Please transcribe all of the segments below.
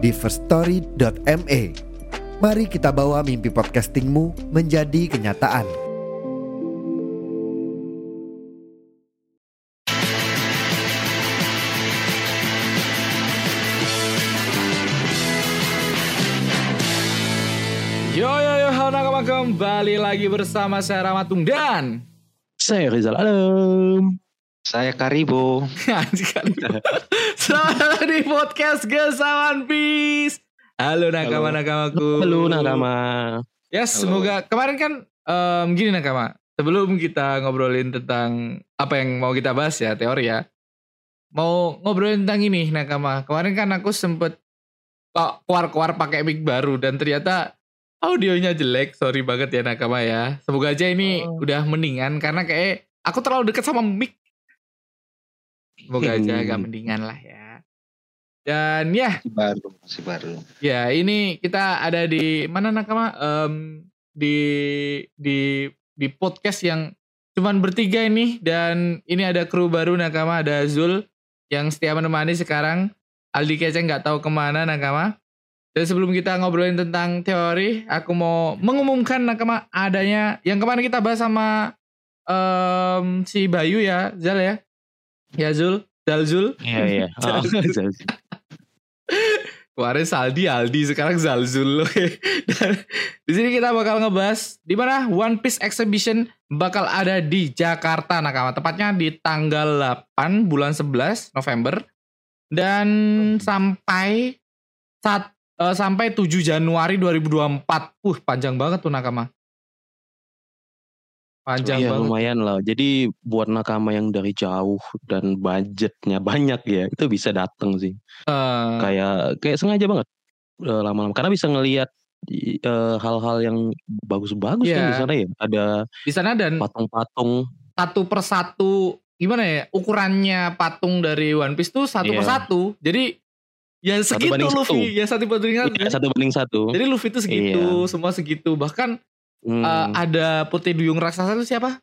di firststory.me. Mari kita bawa mimpi podcastingmu menjadi kenyataan. Yo yo yo, halo nakama kembali lagi bersama saya Ramatung dan Saya Rizal Alam. Saya Karibo. Selamat datang di podcast Gesawan Peace. Halo nakama nakamaku. Halo Nakama. Ya semoga kemarin kan em, gini nakama. Sebelum kita ngobrolin tentang apa yang mau kita bahas ya teori ya. Mau ngobrolin tentang ini nakama. Kemarin kan aku sempet kok keluar-keluar pakai mic baru dan ternyata audionya jelek. Sorry banget ya nakama ya. Semoga aja ini Oh. udah mendingan karena kayak aku terlalu dekat sama mic. Semoga aja Hmm. agak mendingan lah ya. Dan ya Masih baru, masih baru. Ya, ini kita ada di mana nakama? Em, di di di podcast yang cuman bertiga ini dan ini ada kru baru nakama ada Zul yang setia menemani sekarang. Aldi Keceng nggak tahu ke mana nakama. Dan sebelum kita ngobrolin tentang teori, aku mau mengumumkan nakama adanya yang kemarin kita bahas sama em, si Bayu ya, Zal ya. Ya Zul, Zal Zul. Iya iya. Oh, Kemarin Saldi Aldi sekarang Zalzul. Di sini kita bakal ngebahas di mana One Piece Exhibition bakal ada di Jakarta nakama. Tepatnya di tanggal 8 bulan 11 November dan sampai saat eh, sampai 7 Januari 2024. Uh, panjang banget tuh nakama. Panjang Iya banget. lumayan lah. Jadi buat nakama yang dari jauh dan budgetnya banyak ya, itu bisa datang sih. Eh, Kayak kayak sengaja banget eh, lama-lama karena bisa ngelihat eh, hal-hal yang bagus-bagus kan Iya. di sana ya. Ada di sana dan patung-patung. satu persatu gimana ya ukurannya patung dari One Piece tuh satu Iya. persatu jadi ya Satu segitu banding Luffy satu. ya satu banding satu Iya, satu banding satu. jadi Luffy tuh segitu semua segitu bahkan Hmm. eh, ada putih duyung raksasa itu siapa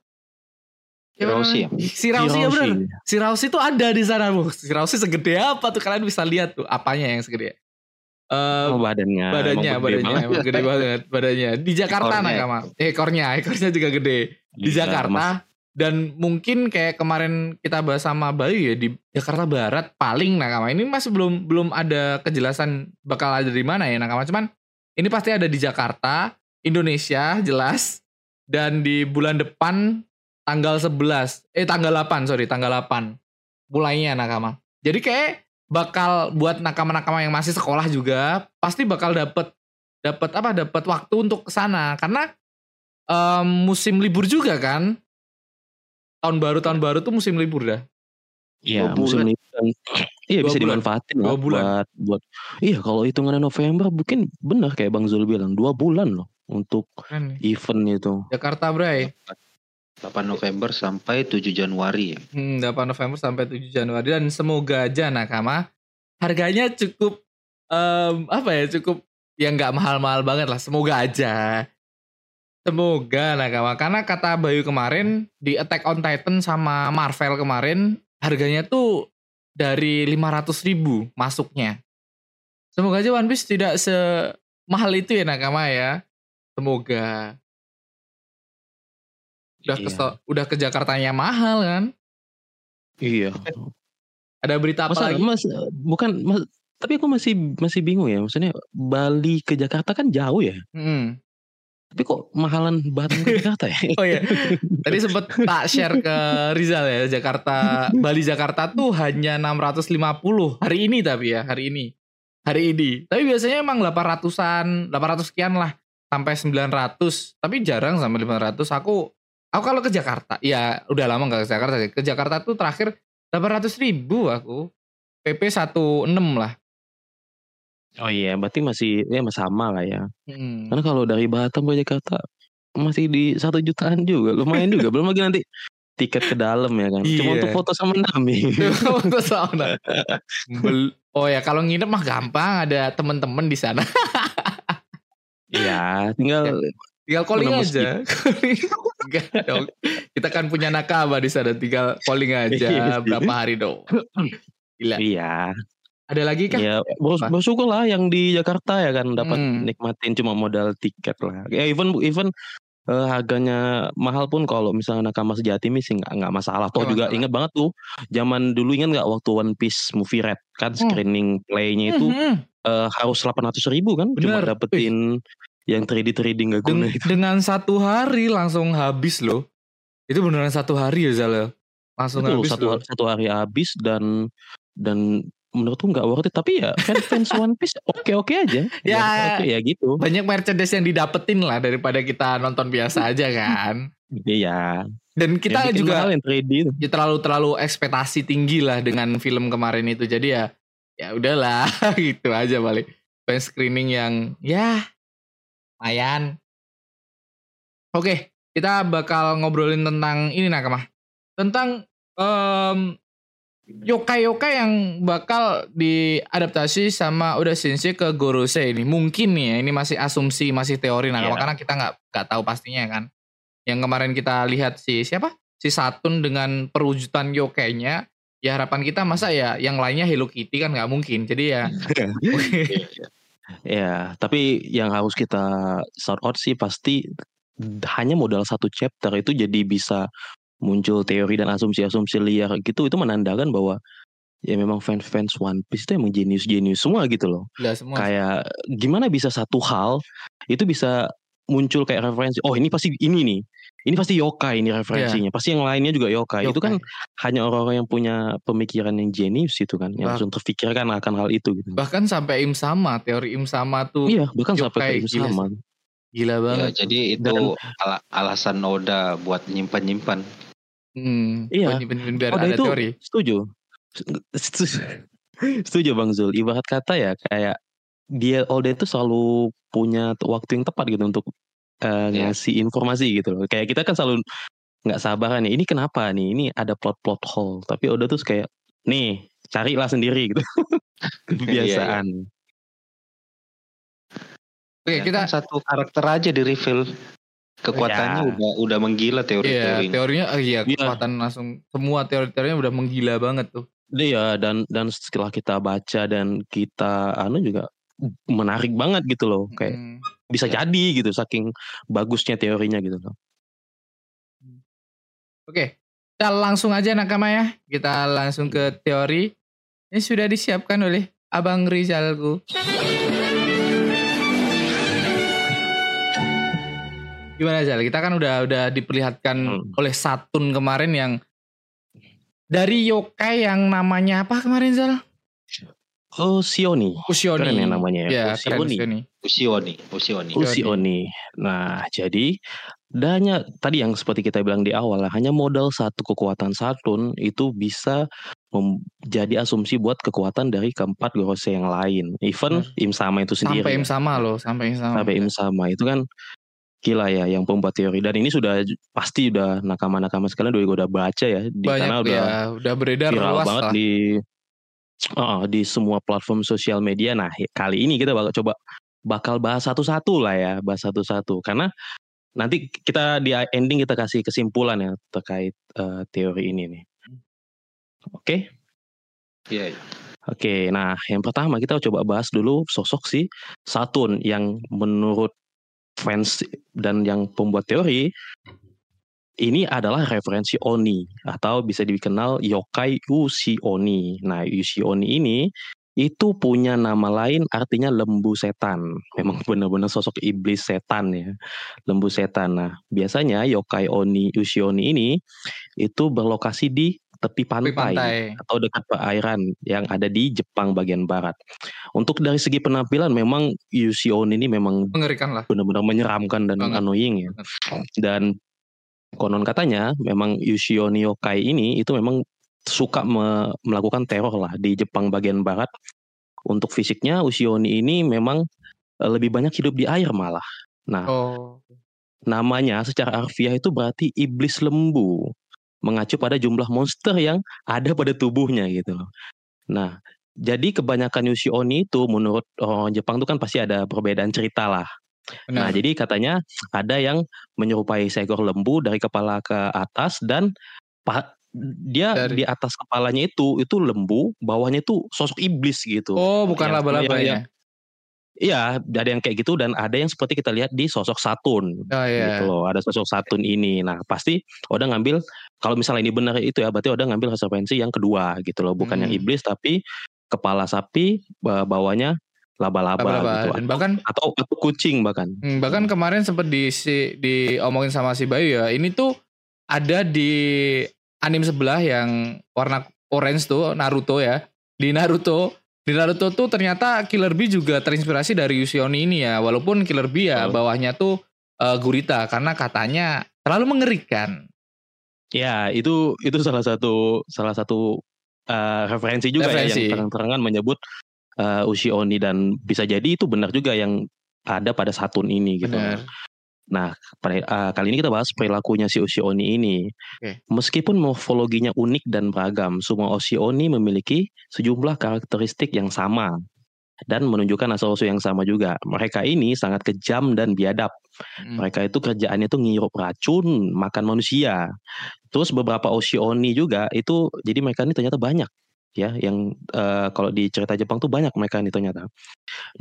Siapa Rausi ya? si Rausi ya Hiroshi. si Rausi tuh ada di sana bu si Rausi segede apa tuh kalian bisa lihat tuh apanya yang segede Eh, Oh, badannya. badannya emang gede badannya banget. emang gede banget badannya di Jakarta Ekornya. nakama Eh, ekornya ekornya juga gede di Gila, Jakarta Mas. dan mungkin kayak kemarin kita bahas sama Bayu ya di Jakarta Barat paling nakama ini masih belum belum ada kejelasan bakal ada di mana ya nakama cuman ini pasti ada di Jakarta Indonesia jelas. Dan di bulan depan tanggal 11 eh tanggal 8 sorry tanggal 8 mulainya nakama. Jadi kayak bakal buat nakama-nakama yang masih sekolah juga pasti bakal dapet dapat apa dapat waktu untuk ke sana karena em, musim libur juga kan. Tahun baru tahun baru tuh musim libur dah. Iya, musim bulan. Iya Dua bisa bulan. dimanfaatin Dua lah bulan. buat buat. Iya kalau hitungannya November mungkin benar kayak Bang Zul bilang dua bulan loh untuk kan event itu. Jakarta Bray 8 November sampai 7 Januari ya. hmm, 8 November sampai 7 Januari dan semoga aja nakama harganya cukup em, apa ya cukup yang nggak mahal-mahal banget lah semoga aja semoga nakama karena kata Bayu kemarin di Attack on Titan sama Marvel kemarin harganya tuh dari 500 ribu masuknya semoga aja One Piece tidak semahal itu ya nakama ya semoga udah ke Iya. udah ke Jakartanya mahal kan Iya. ada berita apa Masa lagi mas bukan mas, tapi aku masih masih bingung ya maksudnya Bali ke Jakarta kan jauh ya. Hmm. Tapi kok mahalan Batam ke Jakarta ya? Oh iya, tadi sempet tak share ke Rizal ya Jakarta Bali Jakarta tuh hanya 650 hari ini tapi ya hari ini hari ini. Tapi biasanya emang 800-an 800 sekian lah sampai 900 tapi jarang sampai 500. Aku aku kalau ke Jakarta ya udah lama nggak ke Jakarta sih. Ke Jakarta tuh terakhir 800 ribu aku PP 16 lah. Oh iya, berarti masih ya masih sama lah ya. Hmm. Karena kalau dari Batam ke Jakarta masih di satu jutaan juga, lumayan juga. Belum lagi nanti tiket ke dalam ya kan. Cuma Iya. untuk foto sama Nami. Untuk sauna. Bel- oh ya kalau nginep mah gampang ada temen-temen di sana. Iya, tinggal Tinggal calling aja. Enggak dong. Kita kan punya nakama di sana tinggal calling Iya aja sih. berapa hari dong. Gila. iya. Ada lagi kah? Ya, bos Apa? bersyukur lah yang di Jakarta ya kan dapat Hmm. nikmatin cuma modal tiket lah. Ya even even eh, harganya mahal pun kalau misalnya nakama sejati sih nggak nggak masalah. Toh juga masalah. ingat banget tuh zaman dulu ingat nggak waktu One Piece movie Red kan Hmm. screening playnya itu Mhm. eh, harus 800 ribu kan cuma Bener. dapetin yang 3D 3D nggak guna Den- itu. dengan satu hari langsung habis loh. Itu beneran satu hari ya Zal ya? Langsung Betul, habis satu loh. satu hari habis dan dan menurutku nggak worth it tapi ya fans fans One Piece oke oke aja. Ya. oke ya gitu. Banyak merchandise yang didapetin lah daripada kita nonton biasa aja kan. Iya. Dan Yang kita bikin juga yang 3D itu. ya terlalu terlalu ekspektasi tinggi lah dengan film kemarin itu jadi ya ya udahlah gitu aja balik fan screening yang ya lumayan oke kita bakal ngobrolin tentang ini nakama tentang em yokai yokai yang bakal diadaptasi sama udah sensei ke Gorosei ini. Mungkin nih ya ini masih asumsi masih teori. Nakama Iya. karena kita nggak nggak tahu pastinya kan. Yang kemarin kita lihat si siapa? Si Satun dengan perwujudan yokainya ya harapan kita masa ya yang lainnya Hello Kitty kan nggak mungkin. Jadi ya Ya, tapi yang harus kita sort out sih pasti hanya modal satu chapter itu jadi bisa muncul teori dan asumsi-asumsi liar gitu itu menandakan bahwa ya memang fans-fans One Piece itu emang jenius-jenius semua gitu loh. Gila semua Kayak gimana bisa satu hal itu bisa muncul kayak referensi. Oh, ini pasti ini nih. Ini pasti yokai ini referensinya. Pasti yang lainnya juga yokai. Itu kan Yokai. hanya orang-orang yang punya pemikiran yang jenius itu kan, yang Bah- langsung terfikirkan akan hal itu gitu. bahkan sampai Im sama teori Im sama tuh Iya, bahkan yokai, sampai ke gila sama. gila Ya, banget jadi itu Dan- ala- alasan Oda buat nyimpan-nyimpan. Hmm, Iya. buat nyimpen- biar Oda ada itu teori setuju. Setuju. Setuju Bang Zul. Ibarat kata ya kayak dia Oda itu selalu punya waktu yang tepat gitu untuk eh, Iya. ngasih informasi gitu loh. Kayak kita kan selalu nggak sabaran nih. Ini kenapa nih? Ini ada plot-plot hole. Tapi Oda tuh kayak nih carilah sendiri gitu. Kebiasaan. oke Ya kita kan satu karakter aja di reveal. Kekuatannya Ya. udah udah menggila iya teori-teorinya. teorinya oh iya Iya. kekuatan langsung semua teori-teorinya udah menggila banget tuh Iya dan dan setelah kita baca dan kita anu juga menarik banget gitu loh. Kayak Hmm. bisa Ya. jadi gitu saking bagusnya teorinya gitu loh. Oke, kita langsung aja nakama ya. Kita langsung ke teori. Ini sudah disiapkan oleh Abang Rizalku. Gimana Zal? Kita kan udah udah diperlihatkan Hmm. oleh Satun kemarin yang dari yokai yang namanya apa kemarin Zal? Oh Sioni. Usioni. Keren ya namanya ya. Ya, Usioni. Usioni. Usioni, Usioni. Usioni. Usioni. Nah jadi hanya tadi yang seperti kita bilang di awal lah, hanya modal satu kekuatan Satun itu bisa menjadi asumsi buat kekuatan dari keempat Gorose yang lain. Even Im Sama itu sendiri. Sampai ya. im sama loh, sampai im sama. sampai Im Sama itu kan gila ya yang pembuat teori dan ini sudah pasti udah nakama-nakama sekalian udah udah baca ya di Banyak karena udah ya, udah beredar viral luas banget lah. di uh, di semua platform sosial media. Nah, kali ini kita bakal coba bakal bahas satu-satu lah ya, bahas satu-satu karena nanti kita di ending kita kasih kesimpulan ya terkait uh, teori ini nih. Oke. Iya, iya. Oke, nah yang pertama kita coba bahas dulu sosok si Satun yang menurut fans dan yang pembuat teori ini adalah referensi Oni atau bisa dikenal yokai Ushi Oni. Nah, Ushi Oni ini itu punya nama lain artinya lembu setan. Memang benar-benar sosok iblis setan ya. Lembu setan. Nah, biasanya yokai Oni Ushi Oni ini itu berlokasi di tepi Tepi pantai pantai. atau dekat perairan yang ada di Jepang bagian barat. Untuk dari segi penampilan memang Yushi Oni ini memang Mengerikan lah. benar-benar menyeramkan dan Banget. annoying ya. Dan konon katanya memang Yushi Oni Yokai ini itu memang suka me- melakukan teror lah di Jepang bagian barat untuk fisiknya Usioni ini memang eh, lebih banyak hidup di air malah. Nah, Oh. namanya secara harfiah itu berarti iblis lembu, mengacu pada jumlah monster yang ada pada tubuhnya gitu loh. Nah, jadi kebanyakan Yushi Oni itu menurut orang Jepang itu kan pasti ada perbedaan cerita lah. Nah, Benar. jadi katanya ada yang menyerupai seekor lembu dari kepala ke atas dan dia Dari- di atas kepalanya itu itu lembu, bawahnya itu sosok iblis gitu. oh, bukan laba-laba yang- ya. Yang- Iya, ada yang kayak gitu dan ada yang seperti kita lihat di sosok Saturn Oh iya. gitu loh. Ada sosok Saturn ini. Nah, pasti Oda ngambil kalau misalnya ini benar itu ya, berarti Oda ngambil referensi yang kedua gitu loh, bukan yang Hmm. iblis tapi kepala sapi ba- bawahnya laba-laba, gitu. Dan Atau- bahkan atau, atau kucing bahkan. Hmm, bahkan kemarin sempat di si, diomongin sama si Bayu ya. Ini tuh ada di anime sebelah yang warna orange tuh Naruto ya. Di Naruto, di Naruto tuh ternyata Killer Bee juga terinspirasi dari Yusioni ini ya. Walaupun Killer Bee ya Oh. bawahnya tuh eh, gurita karena katanya terlalu mengerikan. Ya, itu itu salah satu salah satu eh, referensi juga ya Referensi. yang terang-terangan menyebut eh, Ushi Oni dan bisa jadi itu benar juga yang ada pada Saturn ini gitu. Benar. Nah, eh, kali ini kita bahas perilakunya si Ushi Oni ini. Oke. Meskipun morfologinya unik dan beragam, semua Ushi Oni memiliki sejumlah karakteristik yang sama dan menunjukkan asal-usul yang sama juga. Mereka ini sangat kejam dan biadab. Hmm. Mereka itu kerjaannya tuh ngirup racun, makan manusia. Terus beberapa Ushi Oni juga itu jadi mereka ini ternyata banyak ya yang eh, kalau di cerita Jepang tuh banyak mereka ini ternyata.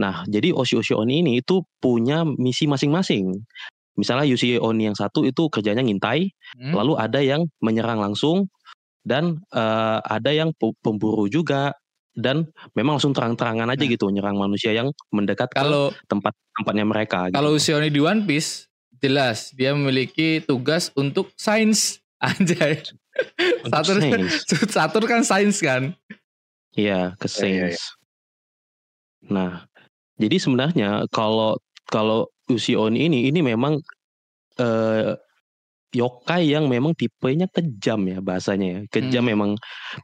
Nah, jadi Oshi Oshi Oni ini itu punya misi masing-masing. Misalnya Yushi Oni yang satu itu kerjanya ngintai, Hmm. lalu ada yang menyerang langsung dan eh, ada yang pemburu juga dan memang langsung terang-terangan aja Nah. gitu nyerang manusia yang mendekat ke Kalau tempat tempatnya mereka. gitu. kalau Usioni di One Piece jelas dia memiliki tugas untuk sains anjay. Untuk Saturn sains. Saturn kan sains kan. Iya, ke Iya, iya, Saints. Nah, jadi sebenarnya kalau kalau Ushi Oni ini ini memang eh yokai yang memang tipenya kejam ya bahasanya ya. Kejam Hmm. memang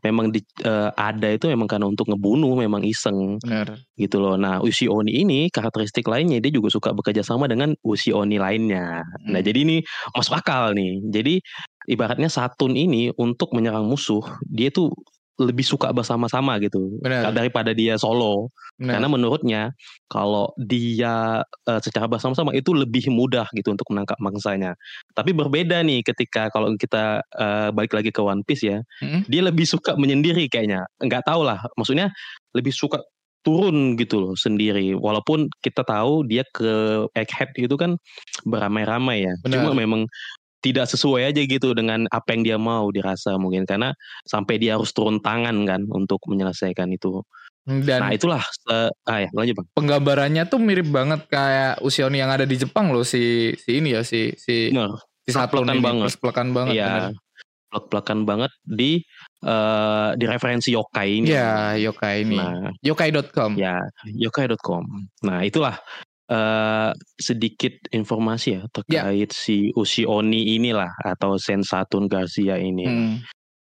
memang di, eh, ada itu memang karena untuk ngebunuh memang iseng Benar. gitu loh. Nah, Ushi Oni ini karakteristik lainnya dia juga suka bekerja sama dengan Ushi Oni lainnya. Nah, Hmm. jadi ini masuk akal nih. Jadi ibaratnya Satun ini untuk menyerang musuh, dia tuh lebih suka bersama-sama gitu Benar. daripada dia solo. Benar. Karena menurutnya kalau dia eh, secara bersama-sama itu lebih mudah gitu untuk menangkap mangsanya. Tapi berbeda nih ketika kalau kita eh, balik lagi ke One Piece ya, Mm-mm. dia lebih suka menyendiri kayaknya. Nggak tahu lah, maksudnya lebih suka turun gitu loh sendiri. Walaupun kita tahu dia ke Egghead itu kan beramai-ramai ya. Benar. Cuma memang tidak sesuai aja gitu dengan apa yang dia mau dirasa mungkin karena sampai dia harus turun tangan kan untuk menyelesaikan itu. Dan Nah itulah se- ah ya lanjut bang. penggambarannya tuh mirip banget kayak Usioni yang ada di Jepang loh si si ini ya si si Bener, si Plek-plekan ini banget. Plek-plekan banget. Iya, plek-plekan banget di eh di referensi yokai ini. Iya, yokai ini. Nah, Yokai.com. ya yokai.com. Nah itulah eh sedikit informasi ya terkait si Ushi Oni inilah atau Sensatun Garcia ini. Hmm.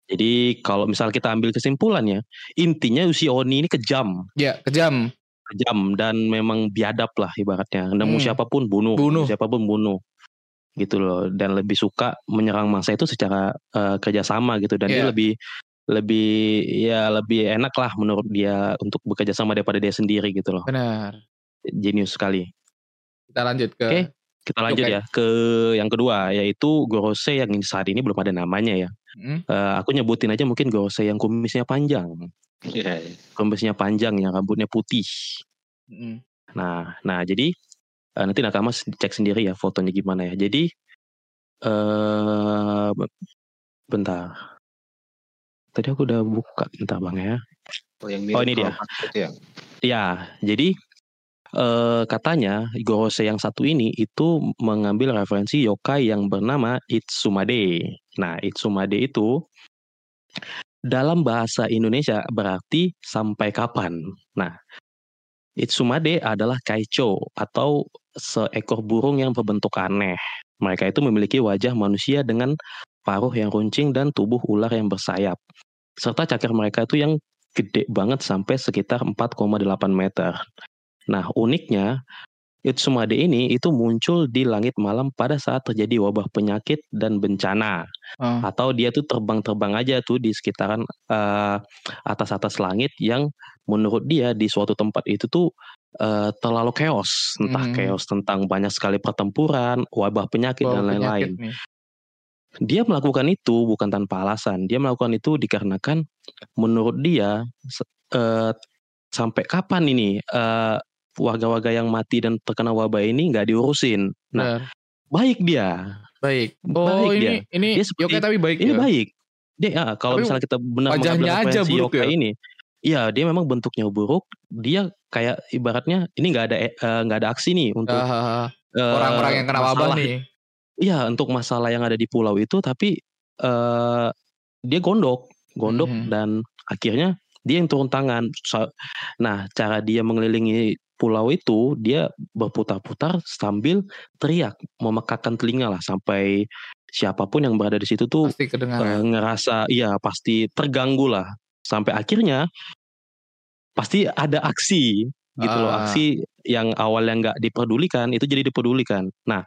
Jadi kalau misal kita ambil kesimpulannya, intinya Ushi Oni ini kejam. Ya, kejam. kejam dan memang biadab lah ibaratnya. Nemu Hmm. siapa pun bunuh, Bunuh. siapa pun bunuh, gitu loh. Dan lebih suka menyerang mangsa itu secara eh, kerjasama gitu. Dan dia Iya. lebih lebih ya lebih enak lah menurut dia untuk bekerja sama daripada dia sendiri gitu loh. Benar. Jenius sekali. Kita lanjut ke Oke. Kita lanjut Yokai. ya ke yang kedua yaitu Gorose yang saat ini belum ada namanya ya. Hmm. Eh, aku nyebutin aja mungkin Gorose yang kumisnya panjang, Iya, iya. kumisnya panjang yang rambutnya putih. Hmm. Nah, nah jadi eh, nanti nakama cek sendiri ya fotonya gimana ya. Jadi eh be- bentar. Tadi aku udah buka, bentar bang ya. Oh, yang Oh, ini dia. Ya. Ya, jadi eh katanya Gorose yang satu ini itu mengambil referensi yokai yang bernama Itsumade. Nah, Itsumade itu dalam bahasa Indonesia berarti sampai kapan. Nah, Itsumade adalah kaicho atau seekor burung yang berbentuk aneh. Mereka itu memiliki wajah manusia dengan paruh yang runcing dan tubuh ular yang bersayap. Serta cakar mereka itu yang gede banget sampai sekitar 4,8 meter. Nah, uniknya Itsumade ini itu muncul di langit malam pada saat terjadi wabah penyakit dan bencana. Oh. Atau dia tuh terbang-terbang aja tuh di sekitaran eh, atas-atas langit yang menurut dia di suatu tempat itu tuh eh, terlalu chaos, entah Hmm. chaos tentang banyak sekali pertempuran, wabah penyakit Bawa dan lain-lain. Dia melakukan itu bukan tanpa alasan. Dia melakukan itu dikarenakan menurut dia eh, sampai kapan ini eh, warga-warga yang mati dan terkena wabah ini nggak diurusin. Nah, Benar. baik dia, baik. Oh, baik ini dia. ini Dia seperti- Yokai tapi baik ini ya. baik. Dia ah, kalau Tapi misalnya kita benar wajahnya aja buruk yokai ya? ini, iya dia memang bentuknya buruk. Dia kayak ibaratnya ini nggak ada eh, nggak ada aksi nih untuk Ah, eh, orang-orang yang kena wabah nih. Iya, untuk masalah yang ada di pulau itu, tapi eh dia gondok, gondok Mhm. dan akhirnya dia yang turun tangan. Nah, cara dia mengelilingi pulau itu, dia berputar-putar sambil teriak, memekakan telinga lah sampai siapa pun yang berada di situ tuh Pasti eh, kedengaran. ngerasa, iya pasti terganggu lah. Sampai akhirnya pasti ada aksi gitu loh, Ah. aksi yang awalnya nggak diperdulikan itu jadi diperdulikan. Nah,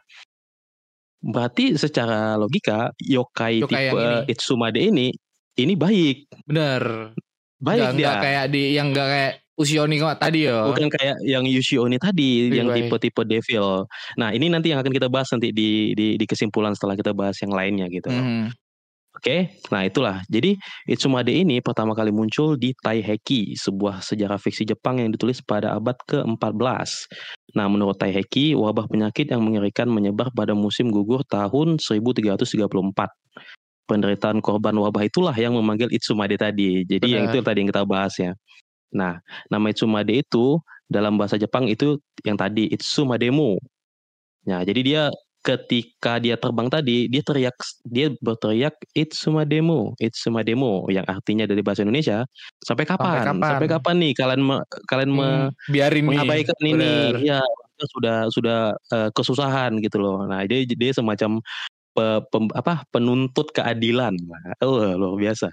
berarti secara logika yokai, Yokai tipe ini. Itsumade ini ini baik, Bener. baik Nggak- dia. nggak kayak di yang enggak kayak Usioni kok tadi ya. Bukan kayak yang Yushiomi tadi, yang tipe-tipe devil. Nah, ini nanti yang akan kita bahas nanti di di, di kesimpulan setelah kita bahas yang lainnya gitu. Mhm. Oke, nah itulah. Jadi Itsumade ini pertama kali muncul di Taiheki, sebuah sejarah fiksi Jepang yang ditulis pada abad ke-14. Nah, menurut Taiheki, wabah penyakit yang mengerikan menyebar pada musim gugur tahun 1334. Penderitaan korban wabah itulah yang memanggil Itsumade tadi. Jadi yang Benar. itu tadi yang kita bahas ya. Nah, nama Itsumade itu dalam bahasa Jepang itu yang tadi Itsumademu. Nah, jadi dia ketika dia terbang tadi, dia teriak dia berteriak Itsumademu, Itsumademu yang artinya dari bahasa Indonesia sampai kapan? kapan? Sampai kapan nih kalian me- kalian me- Hmm, biarin nih. mengabaikan ini? Bener. Ya, kita sudah sudah eh, kesusahan gitu loh. Nah, dia dia semacam pe- pem- apa penuntut keadilan. Oh, luar biasa.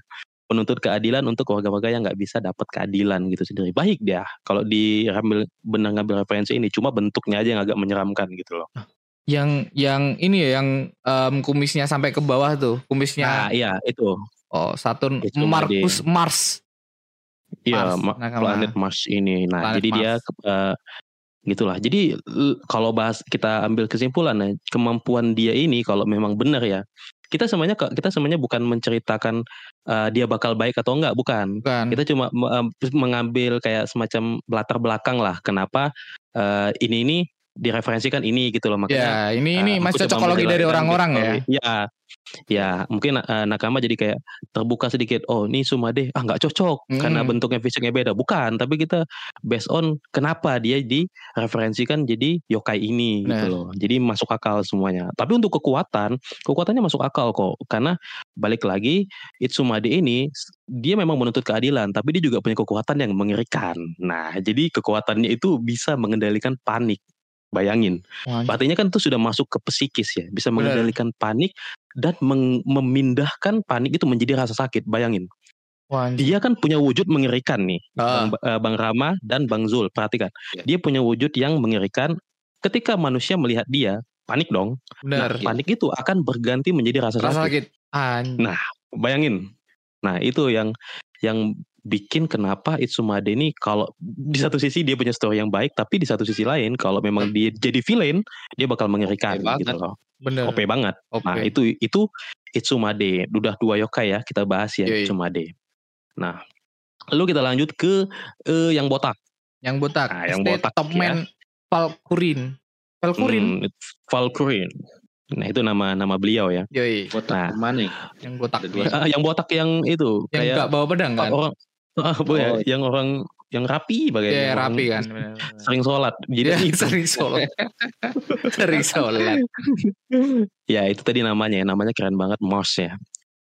Penuntut keadilan untuk warga-warga yang nggak bisa dapat keadilan gitu sendiri. Baik dia kalau diambil benar ngambil referensi ini, cuma bentuknya aja yang agak menyeramkan gitu loh. Yang yang ini ya yang em, kumisnya sampai ke bawah tuh, Nah, kumisnya iya itu. oh Saturn itu Marcus Mars. Iya, Mars, ma- nakama. planet Mars ini. Nah, Planet jadi dia Mars. ke- eh, gitulah. Jadi kalau bahas kita ambil kesimpulan ya, kemampuan dia ini kalau memang benar ya. Kita semuanya kita semuanya bukan menceritakan eh, dia bakal baik atau enggak, bukan. Bukan. Kita cuma em, mengambil kayak semacam latar belakang lah kenapa eh, ini ini direferensikan ini gitu loh makanya ya, ini ini Eh, masih cocokologi dari orang-orang ya. backstory. Ya, ya mungkin eh, nakama jadi kayak terbuka sedikit. Oh, ini Sumade ah nggak cocok karena Hmm. bentuknya fisiknya beda. Bukan, tapi kita based on kenapa dia direferensikan jadi yokai ini gitu Benar. loh. Jadi masuk akal semuanya. Tapi untuk kekuatan, kekuatannya masuk akal kok. Karena balik lagi Itsumade ini dia memang menuntut keadilan, tapi dia juga punya kekuatan yang mengerikan. Nah, jadi kekuatannya itu bisa mengendalikan panik. Bayangin. Wah, Artinya kan itu sudah masuk ke psikis ya, bisa mengendalikan panik dan memindahkan panik itu menjadi rasa sakit. Bayangin, wah, dia kan punya wujud mengerikan nih, Ah. Bang, eh, Bang Rama dan Bang Zul. Perhatikan, Ya. dia punya wujud yang mengerikan. Ketika manusia melihat dia, panik dong. benar. Nah, panik itu akan berganti menjadi rasa, Rasa sakit. sakit. Nah, Bayangin. Nah, itu yang yang bikin kenapa Itsumade ini kalau di satu sisi dia punya story yang baik, tapi di satu sisi lain kalau memang dia jadi villain, dia bakal mengerikan gitu loh. Bener. OP banget. Oke. Nah, itu itu Itsumade. Udah dua yokai ya, kita bahas ya Yoi. Itsumade. Nah, lalu kita lanjut ke eh, yang botak. Yang botak. Nah, yang botak Top ya. Man Valkyrin. Valkyrin. Hmm, Valkyrie. Nah, itu nama nama beliau ya. Yoi. Botak Nah. mana nih? Yang botak. Ah, yang botak yang itu Yang kayak nggak bawa pedang kan? orang apa ya, Oh. yang orang yang rapi bagai Iya, orang rapi kan. Sering sholat. Jadi itu. sering sholat. sering sholat. ya itu tadi namanya ya, namanya keren banget Mars ya.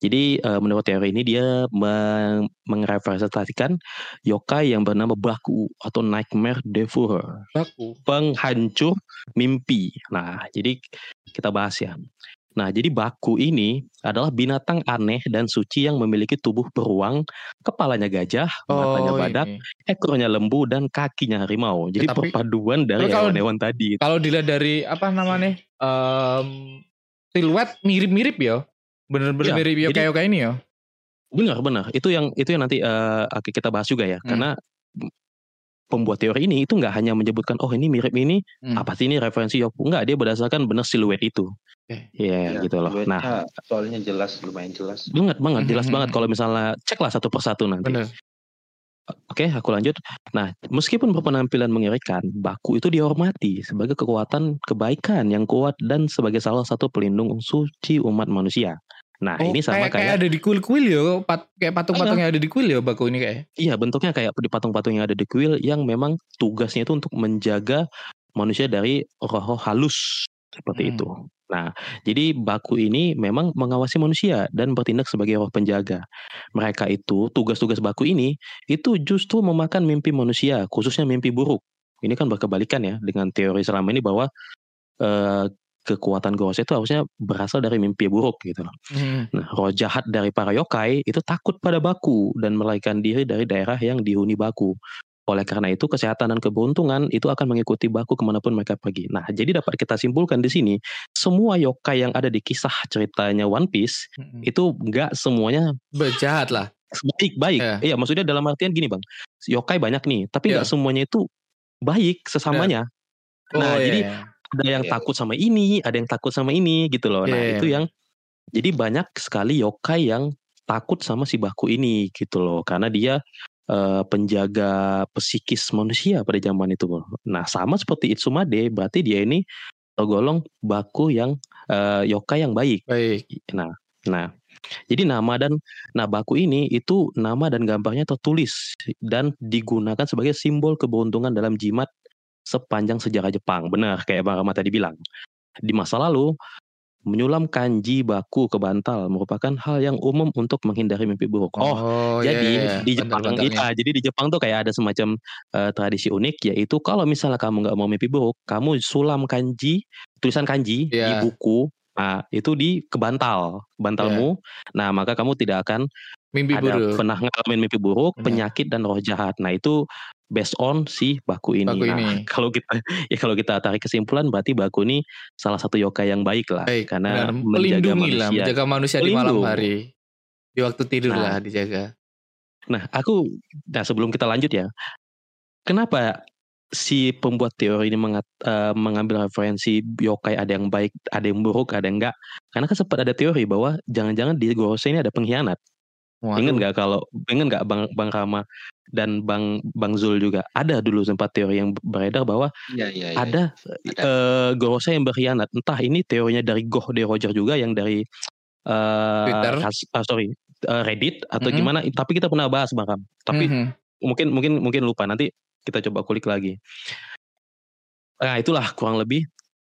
Jadi eh, menurut teori ini dia meng mengrepresentasikan yokai yang bernama Baku atau Nightmare Devourer, Baku. penghancur mimpi. Nah, jadi kita bahas ya. Nah, jadi baku ini adalah binatang aneh dan suci yang memiliki tubuh beruang, kepalanya gajah, matanya badak, ini. ekornya lembu, dan kakinya harimau. Jadi Ya, tapi- perpaduan dari hewan-hewan tadi. Kalau dilihat dari apa namanya? em, siluet mirip-mirip ya. Bener-bener Iya, mirip jadi- yokai-yokai ini ya. Benar, benar. Itu yang itu yang nanti eh, akan kita bahas juga ya. Hmm. Karena pembuat teori ini itu nggak hanya menyebutkan oh ini mirip ini Hmm. apa sih ini referensi Yoku enggak dia berdasarkan benar siluet itu. Oke. Iya Ya, gitu loh. Nah, soalnya jelas, lumayan jelas. banget banget jelas Mhm. banget kalau misalnya ceklah satu persatu nanti. Bener. Oke, aku lanjut. Nah, meskipun berpenampilan mengerikan, baku itu dihormati sebagai kekuatan kebaikan yang kuat dan sebagai salah satu pelindung suci umat manusia. Nah, Oh, ini sama kayak, kayak, ada di kuil-kuil ya, pat, kayak patung-patung yang ada di kuil ya baku ini kayak. iya bentuknya kayak di patung-patung yang ada di kuil yang memang tugasnya itu untuk menjaga manusia dari roh-roh halus seperti Hmm. itu. Nah, jadi baku ini memang mengawasi manusia dan bertindak sebagai roh penjaga. Mereka itu tugas-tugas baku ini itu justru memakan mimpi manusia, khususnya mimpi buruk. Ini kan berkebalikan ya dengan teori selama ini bahwa eh, kekuatan Gorose itu harusnya berasal dari mimpi buruk gitu loh. Hmm. Nah, roh jahat dari para yokai itu takut pada baku dan melarikan diri dari daerah yang dihuni baku. Oleh karena itu, kesehatan dan keberuntungan itu akan mengikuti baku ke mana pun mereka pergi. Nah, jadi dapat kita simpulkan di sini, semua yokai yang ada di kisah ceritanya One Piece Hmm. itu nggak semuanya Bejahat lah. baik baik. Iya. Iya, maksudnya dalam artian gini bang, yokai banyak nih, tapi nggak Iya. semuanya itu baik sesamanya. Nah, iya, jadi iya. Ada yang Iya. takut sama ini, ada yang takut sama ini gitu loh. Nah, Iya, itu iya. yang jadi banyak sekali yokai yang takut sama si baku ini gitu loh. Karena dia eh, penjaga psikis manusia pada zaman itu. Nah, sama seperti Itsumade, berarti dia ini tergolong baku yang eh, yokai yang baik. baik. Nah, nah. Jadi nama dan nah baku ini itu nama dan gambarnya tertulis dan digunakan sebagai simbol keberuntungan dalam jimat sepanjang sejarah Jepang. Benar kayak Bang Rama tadi bilang. Di masa lalu menyulam kanji baku ke bantal merupakan hal yang umum untuk menghindari mimpi buruk. Oh, iya, jadi iya. di Jepang, Bantal-bantalnya. iya, jadi di Jepang tuh kayak ada semacam eh, tradisi unik yaitu kalau misalnya kamu nggak mau mimpi buruk, kamu sulam kanji, tulisan kanji di Iya. buku, nah itu di ke bantal, bantalmu. Nah maka kamu tidak akan mimpi ada buruk. pernah ngalamin mimpi buruk, penyakit dan roh jahat. Nah itu based on si baku ini. Baku nah, ini. kalau kita ya kalau kita tarik kesimpulan berarti baku ini salah satu yokai yang baik lah, Baik, karena Benar, menjaga melindungi lah, manusia. menjaga manusia di malam hari. Di waktu tidur Nah. lah dijaga. Nah, aku nah sebelum kita lanjut ya, kenapa si pembuat teori ini mengat- eh, mengambil referensi yokai ada yang baik, ada yang buruk, ada yang enggak? Karena kan sempat ada teori bahwa jangan-jangan di Gorose ini ada pengkhianat. Waduh. Ingat nggak kalau ingat nggak Bang Bang Rama dan Bang Bang Zul juga ada dulu sempat teori yang beredar bahwa Iya, iya, iya. ada eh, Gorose yang berkhianat. Entah ini teorinya dari Goh de Roger juga yang dari eh, Twitter. kas- ah, sorry eh, Reddit atau Mhm. gimana? Tapi kita pernah bahas Bang Ram. Tapi Mhm. mungkin mungkin mungkin lupa nanti kita coba kulik lagi. Nah itulah kurang lebih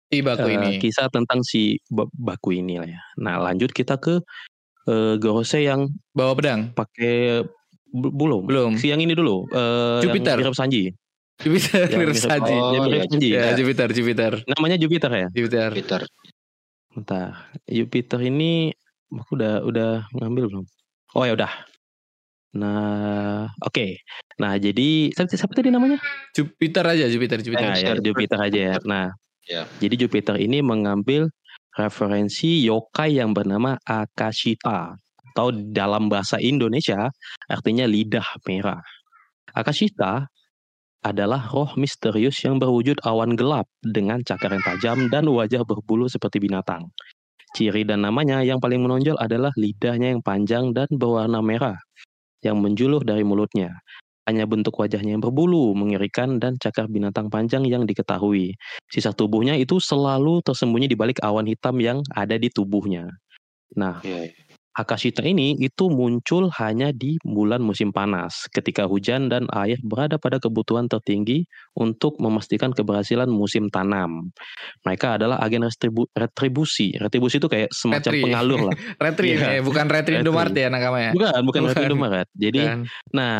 Si baku eh, ini. kisah tentang si ba- baku ini lah ya. Nah lanjut kita ke eh, Gorose yang Bawa pedang. pakai belum Belum. si yang ini dulu eh, Jupiter. yang mirip Sanji Jupiter Yang mirip Sanji. Oh, yang mirip iya. Sanji Ya, Jupiter, Jupiter. namanya Jupiter ya Jupiter. Peter. bentar Jupiter ini aku udah udah ngambil belum oh ya udah nah oke nah jadi siapa, siapa tadi namanya Jupiter aja, Jupiter, Jupiter. Nah, ya, Jupiter. Jupiter aja ya. Nah, Ya. jadi Jupiter ini mengambil referensi yokai yang bernama Akashita atau dalam bahasa Indonesia artinya lidah merah. Akashita adalah roh misterius yang berwujud awan gelap dengan cakar yang tajam dan wajah berbulu seperti binatang. Ciri dan namanya yang paling menonjol adalah lidahnya yang panjang dan berwarna merah yang menjulur dari mulutnya. Hanya bentuk wajahnya yang berbulu, mengerikan, dan cakar binatang panjang yang diketahui. Sisa tubuhnya itu selalu tersembunyi di balik awan hitam yang ada di tubuhnya. Nah, Iya, iya. Akashita ini itu muncul hanya di bulan musim panas, ketika hujan dan air berada pada kebutuhan tertinggi untuk memastikan keberhasilan musim tanam. Mereka adalah agen restribu- retribusi. Retribusi itu kayak semacam Retri. pengalur lah. Retri, Iya. eh, bukan Retri Retri. Indomaret ya nakamanya. Bukan, bukan Bukan. Retri Indomaret. Jadi Kan? Nah,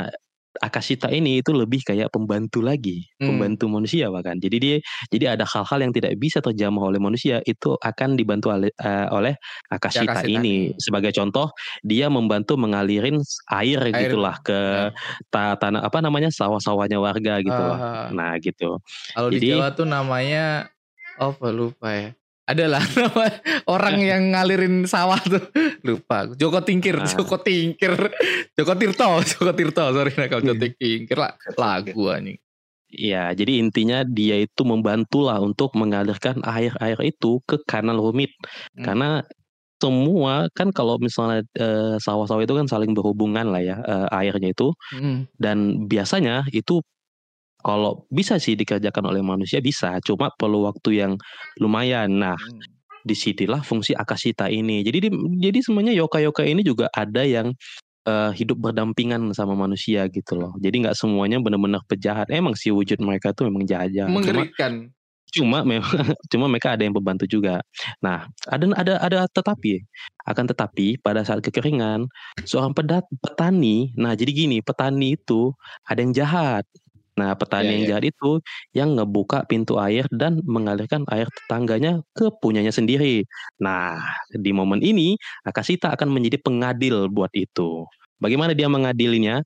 Akashita ini itu lebih kayak pembantu lagi, Hmm. pembantu manusia bahkan. Jadi dia jadi ada hal-hal yang tidak bisa terjamah oleh manusia itu akan dibantu oleh, eh, oleh Akashita, Akashita ini. ini. Sebagai contoh, dia membantu mengalirin air, Air, gitulah ke ta- tanah apa namanya sawah-sawahnya warga gitu. Ah, Nah, gitu. kalau di jadi- Jawa tuh namanya oh lupa ya. Adalah nama orang yang ngalirin sawah tuh lupa. Joko Tingkir, Nah. Joko Tingkir, Joko Tirto, Joko Tirto. Sorry nah kalau Iya. Joko Tingkir lah lagu anjing. Iya, jadi intinya dia itu membantulah untuk mengalirkan air-air itu ke kanal rumit. Hmm. Karena semua kan kalau misalnya eh, sawah-sawah itu kan saling berhubungan lah ya eh, airnya itu Hmm. dan biasanya itu kalau bisa sih dikerjakan oleh manusia bisa, cuma perlu waktu yang lumayan. Nah, Hmm. di situlah fungsi akasita ini. Jadi di- jadi semuanya yoka-yoka ini juga ada yang eh, hidup berdampingan sama manusia gitu loh. Jadi nggak semuanya benar-benar pejahat. Emang sih wujud mereka tuh memang jahat. Cuma Mengerikan. cuma memang cuma mereka ada yang membantu juga. Nah, ada ada ada tetapi akan tetapi pada saat kekeringan seorang pedat petani, nah jadi gini, petani itu ada yang jahat. Nah, petani Iya, yang iya. jahat itu yang ngebuka pintu air dan mengalirkan air tetangganya ke punyanya sendiri. Nah, di momen ini Akasita akan menjadi pengadil buat itu. Bagaimana dia mengadilinya?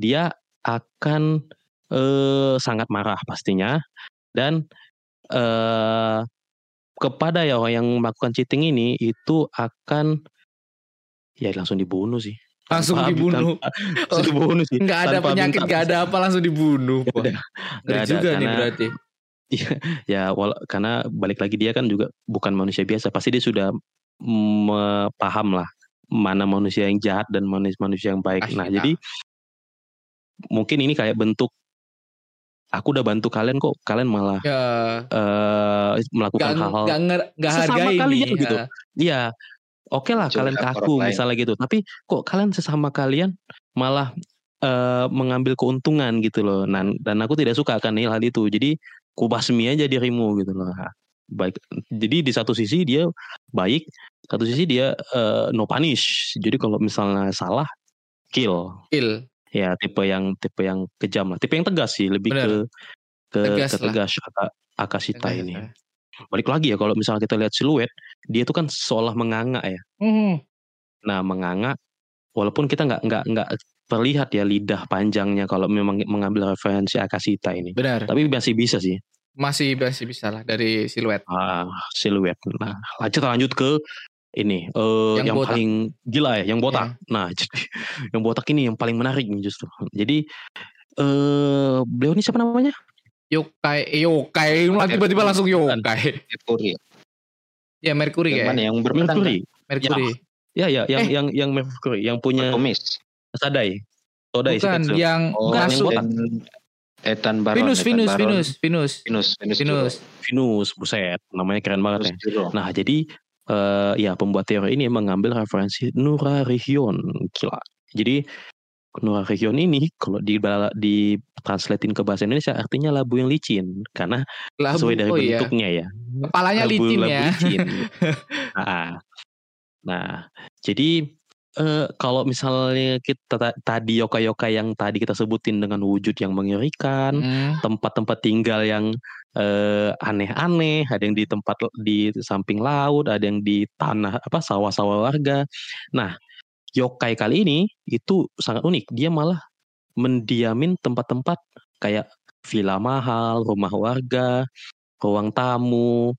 Dia akan eh, sangat marah pastinya dan eh kepada ya orang yang melakukan cheating ini itu akan ya langsung dibunuh sih. Langsung Tanpa- dibunuh. tanpa- langsung dibunuh sih. Nggak ada Tanpa penyakit, minta- nggak ada apa langsung dibunuh. Wah, ada. Juga nih karena- berarti. Ya, wala- karena balik lagi dia kan juga bukan manusia biasa. Pasti dia sudah paham lah mana manusia yang jahat dan manusia manusia yang baik. Nah, jadi mungkin ini kayak bentuk aku udah bantu kalian kok, kalian malah Ya, eh, melakukan hal-hal nger- nggak Sesama hargai kalian nih. gitu. Ya. Oke lah Mencuri kalian ke hak aku orang lain. misalnya gitu. Tapi kok kalian sesama kalian malah eh, mengambil keuntungan gitu loh. Nah, dan aku tidak suka akan hal itu. Jadi ku basmi aja dirimu gitu loh. Baik. Jadi di satu sisi dia baik, satu sisi dia eh, no punish. Jadi kalau misalnya salah kill. Kill. Ya tipe yang tipe yang kejam lah. Tipe yang tegas sih, lebih Bener. ke ke Tegas ke lah. tegas Aka- Akashita Tegas, ini ya. balik lagi ya kalau misalnya kita lihat siluet dia itu kan seolah menganga ya. Hmm. nah menganga walaupun kita nggak nggak nggak terlihat ya lidah panjangnya kalau memang mengambil referensi Akashita ini. Benar. tapi masih bisa sih. Masih masih bisa lah dari siluet. ah, siluet. Nah lanjut lanjut ke ini eh, Yang yang, botak. paling gila ya yang botak. Nah jadi yang botak ini yang paling menarik nih justru. Jadi eh beliau ini siapa namanya? Yokai, yokai, tiba-tiba langsung yokai. Ya Mercury Yang mana kayak. yang berpedang kan? Mercury Mercury. ya ya yang Eh. yang yang Mercury yang punya Komis. Sadai Sodai Bukan yang Oh, Bukan, yang masuk. botak. Ethan, Ethan Baron. Venus, Ethan Venus, Baron. Venus, Venus, Venus, Venus, Venus. Venus buset namanya keren banget ya Venus Juro. Nah, jadi eh ya pembuat teori ini mengambil referensi Nura Region. Gila. Jadi Nura Region ini kalau di di translatein ke bahasa Indonesia artinya labu yang licin karena Labu, sesuai dari oh iya. bentuknya ya. Kepalanya Labu- licin labu ya. licin. nah, nah, jadi eh, kalau misalnya kita ta- tadi yoka-yoka yang tadi kita sebutin dengan wujud yang mengerikan, Hmm. tempat-tempat tinggal yang eh, aneh-aneh, ada yang di tempat di samping laut, ada yang di tanah apa sawah-sawah warga. Nah, yokai kali ini itu sangat unik. Dia malah mendiamin tempat-tempat kayak villa mahal, rumah warga, ruang tamu.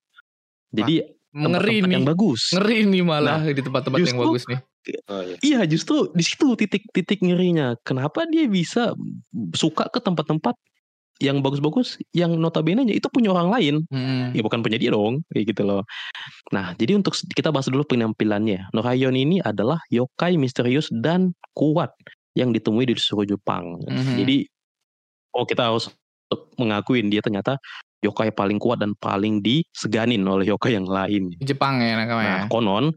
Jadi Ngeri tempat-tempat nih. yang bagus. Ngeri nih malah di tempat-tempat yang bagus nih. Oh, iya. Iya, justru di situ titik-titik ngerinya. Kenapa dia bisa suka ke tempat-tempat yang bagus-bagus yang notabene itu punya orang lain Hmm. ya bukan punya dia dong kayak gitu loh nah jadi untuk kita bahas dulu penampilannya Norayon ini adalah yokai misterius dan kuat yang ditemui di seluruh Jepang Mhm. jadi oh kita harus mengakuin dia ternyata yokai paling kuat dan paling diseganin oleh yokai yang lain Di Jepang ya nakama ya. Nah, konon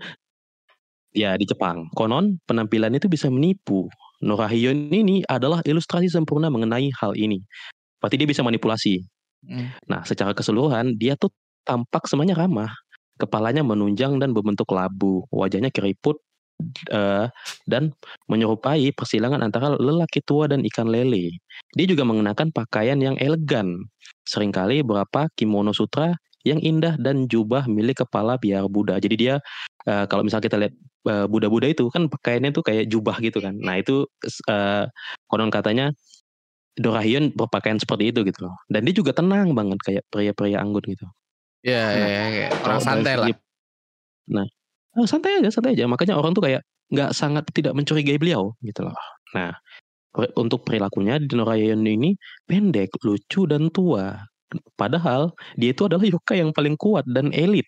ya di Jepang. Konon penampilan itu bisa menipu. Norahiyon ini adalah ilustrasi sempurna mengenai hal ini. Berarti dia bisa manipulasi. Hmm. Nah, secara keseluruhan dia tuh tampak semuanya ramah. Kepalanya menunjang dan berbentuk labu, wajahnya keriput eh, dan menyerupai persilangan antara lelaki tua dan ikan lele. Dia juga mengenakan pakaian yang elegan, sering kali beberapa kimono sutra yang indah dan jubah milik kepala biar Buddha. Jadi dia eh, kalau misalnya kita lihat eh, Buddha-Buddha itu kan pakaiannya tuh kayak jubah gitu kan. Nah itu eh, konon katanya Dorahyun berpakaian seperti itu gitu loh. Dan dia juga tenang banget kayak pria-pria anggun gitu. Iya, Nah, iya, iya. Kalau Orang santai lah. Nah, eh, santai aja, santai aja. Makanya orang tuh kayak nggak sangat tidak mencurigai beliau gitu loh. Nah, untuk perilakunya di Dorahyun ini pendek, lucu dan tua. Padahal dia itu adalah yokai yang paling kuat dan elit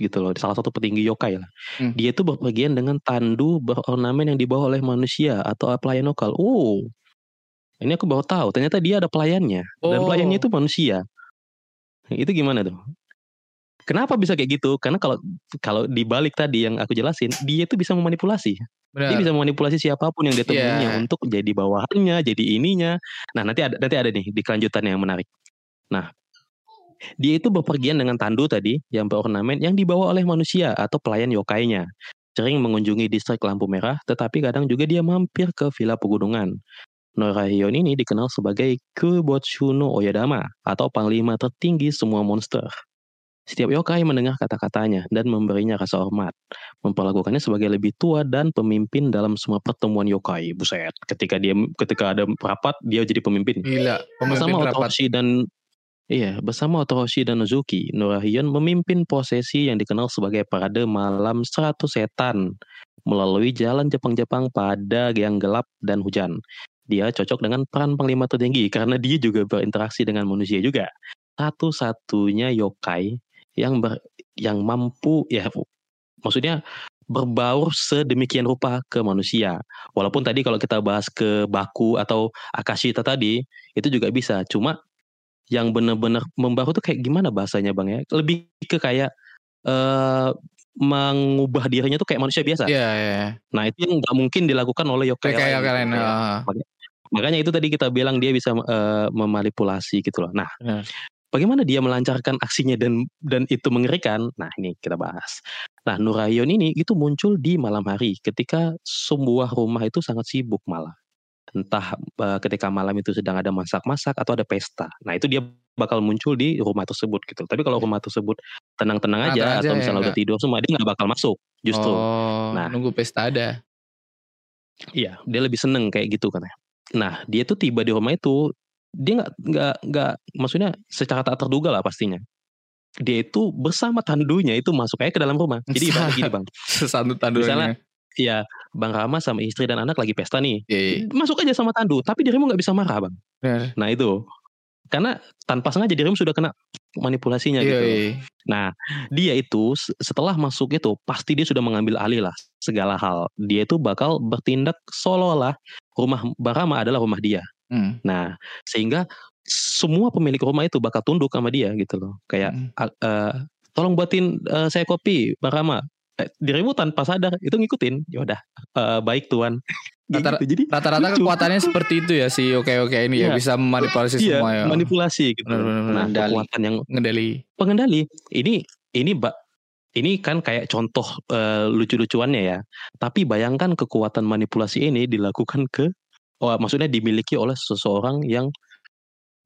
gitu loh. Salah satu petinggi yokai lah. Hmm. Dia itu berpergian dengan tandu berornamen yang dibawa oleh manusia atau pelayan lokal. Oh, ini aku baru tahu. Ternyata dia ada pelayannya dan Oh. pelayannya itu manusia. Itu gimana tuh? Kenapa bisa kayak gitu? Karena kalau kalau dibalik tadi yang aku jelasin, dia itu bisa memanipulasi. Dia Benar. bisa memanipulasi siapa pun yang dia temuinya Iya. untuk jadi bawahannya, jadi ininya. Nah, nanti ada nanti ada nih di kelanjutan yang menarik. Nah, dia itu berpergian dengan tandu tadi yang berornamen yang dibawa oleh manusia atau pelayan yokainya. Sering mengunjungi distrik lampu merah, tetapi kadang juga dia mampir ke villa pegunungan. Norahion ini dikenal sebagai Kubotsuno Oyadama atau panglima tertinggi semua monster. Setiap yokai mendengar kata-katanya dan memberinya rasa hormat, memperlakukannya sebagai lebih tua dan pemimpin dalam semua pertemuan yokai. Buset, ketika dia ketika ada rapat dia jadi pemimpin. Gila. Pemimpin Bersama rapat. Otoroshi dan Iya, bersama Otoroshi dan Nozuki, Norahion memimpin prosesi yang dikenal sebagai parade malam 100 setan melalui jalan Jepang-Jepang pada yang gelap dan hujan. Dia cocok dengan peran panglima tertinggi karena dia juga berinteraksi dengan manusia juga. Satu-satunya yokai yang ber, yang mampu ya maksudnya berbaur sedemikian rupa ke manusia. Walaupun tadi kalau kita bahas ke Baku atau Akashita tadi itu juga bisa. Cuma yang benar-benar membaru tuh kayak gimana bahasanya bang ya? Lebih ke kayak eh mengubah dirinya tuh kayak manusia biasa. Iya, iya. Nah itu yang nggak mungkin dilakukan oleh yokai Kayak kayak lain. kalian. gitu ya. ah. Makanya, itu tadi kita bilang dia bisa eh, memanipulasi gitu loh. Nah, Benar. bagaimana dia melancarkan aksinya dan dan itu mengerikan? Nah ini kita bahas. Nah Nurayon ini itu muncul di malam hari ketika sebuah rumah itu sangat sibuk malah. Entah eh, ketika malam itu sedang ada masak-masak atau ada pesta. Nah itu dia bakal muncul di rumah tersebut gitu. Tapi kalau rumah tersebut tenang-tenang aja aja atau ya, misalnya udah nggak? tidur semua dia nggak bakal masuk justru. Oh, Nah. nunggu pesta ada. Iya, dia lebih seneng kayak gitu katanya. Nah, dia tuh tiba di rumah itu, dia nggak nggak nggak, maksudnya secara tak terduga lah pastinya. Dia itu bersama tandunya itu masuk aja ke dalam rumah. Jadi ibaratnya gini bang, Sesatu Misalnya- tanduannya. iya bang Rama sama istri dan anak lagi pesta nih, Iya, iya. masuk aja sama tandu, tapi dirimu nggak bisa marah bang. Benar. Nah itu, karena tanpa sengaja dirimu sudah kena manipulasinya Iya, gitu. iya. Nah, dia itu setelah masuk itu pasti dia sudah mengambil alih lah segala hal. Dia itu bakal bertindak seolah-olah rumah Bang Rama adalah rumah dia. Hmm. Nah, sehingga semua pemilik rumah itu bakal tunduk sama dia gitu loh. Kayak Hmm. "A- eh, tolong buatin eh, saya kopi, Bang Rama. Eh, dirimu tanpa sadar itu ngikutin. Ya udah, eh, baik tuan. Rata- gitu. Jadi Rata-rata lucu. kekuatannya seperti itu ya si oke-oke ini ya Iya. bisa memanipulasi iya, semua ya. manipulasi gitu. Benar, benar, benar. Nah, kekuatan yang Ngendali. pengendali ini ini mbak ini kan kayak contoh eh, lucu-lucuannya ya. Tapi bayangkan kekuatan manipulasi ini dilakukan ke oh maksudnya dimiliki oleh seseorang yang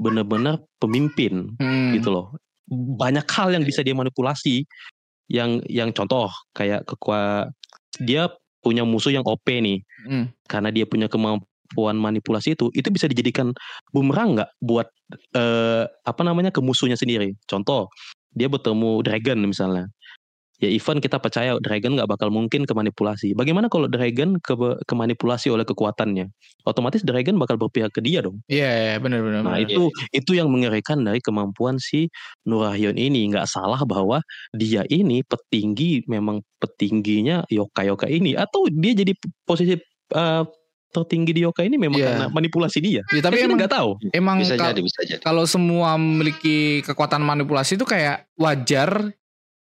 benar-benar pemimpin Hmm. gitu loh. Banyak hal yang bisa dia manipulasi. Yang yang contoh kayak kekua dia punya musuh yang OP nih. Hmm. karena dia punya kemampuan manipulasi itu itu bisa dijadikan bumerang nggak buat eh, apa namanya ke musuhnya sendiri? Contoh dia bertemu dragon misalnya ya even kita percaya dragon nggak bakal mungkin ke manipulasi bagaimana kalau dragon ke kemanipulasi oleh kekuatannya otomatis dragon bakal berpihak ke dia dong Iya, iya, benar benar. nah benar. itu itu yang mengerikan dari kemampuan si Nurahyon ini nggak salah bahwa dia ini petinggi memang petingginya yoka yoka ini atau dia jadi posisi eh, tertinggi di yoka ini memang Iya. karena manipulasi dia Ya, tapi Kan emang nggak tahu emang Bisa kal- jadi, bisa jadi. kalau semua memiliki kekuatan manipulasi itu kayak wajar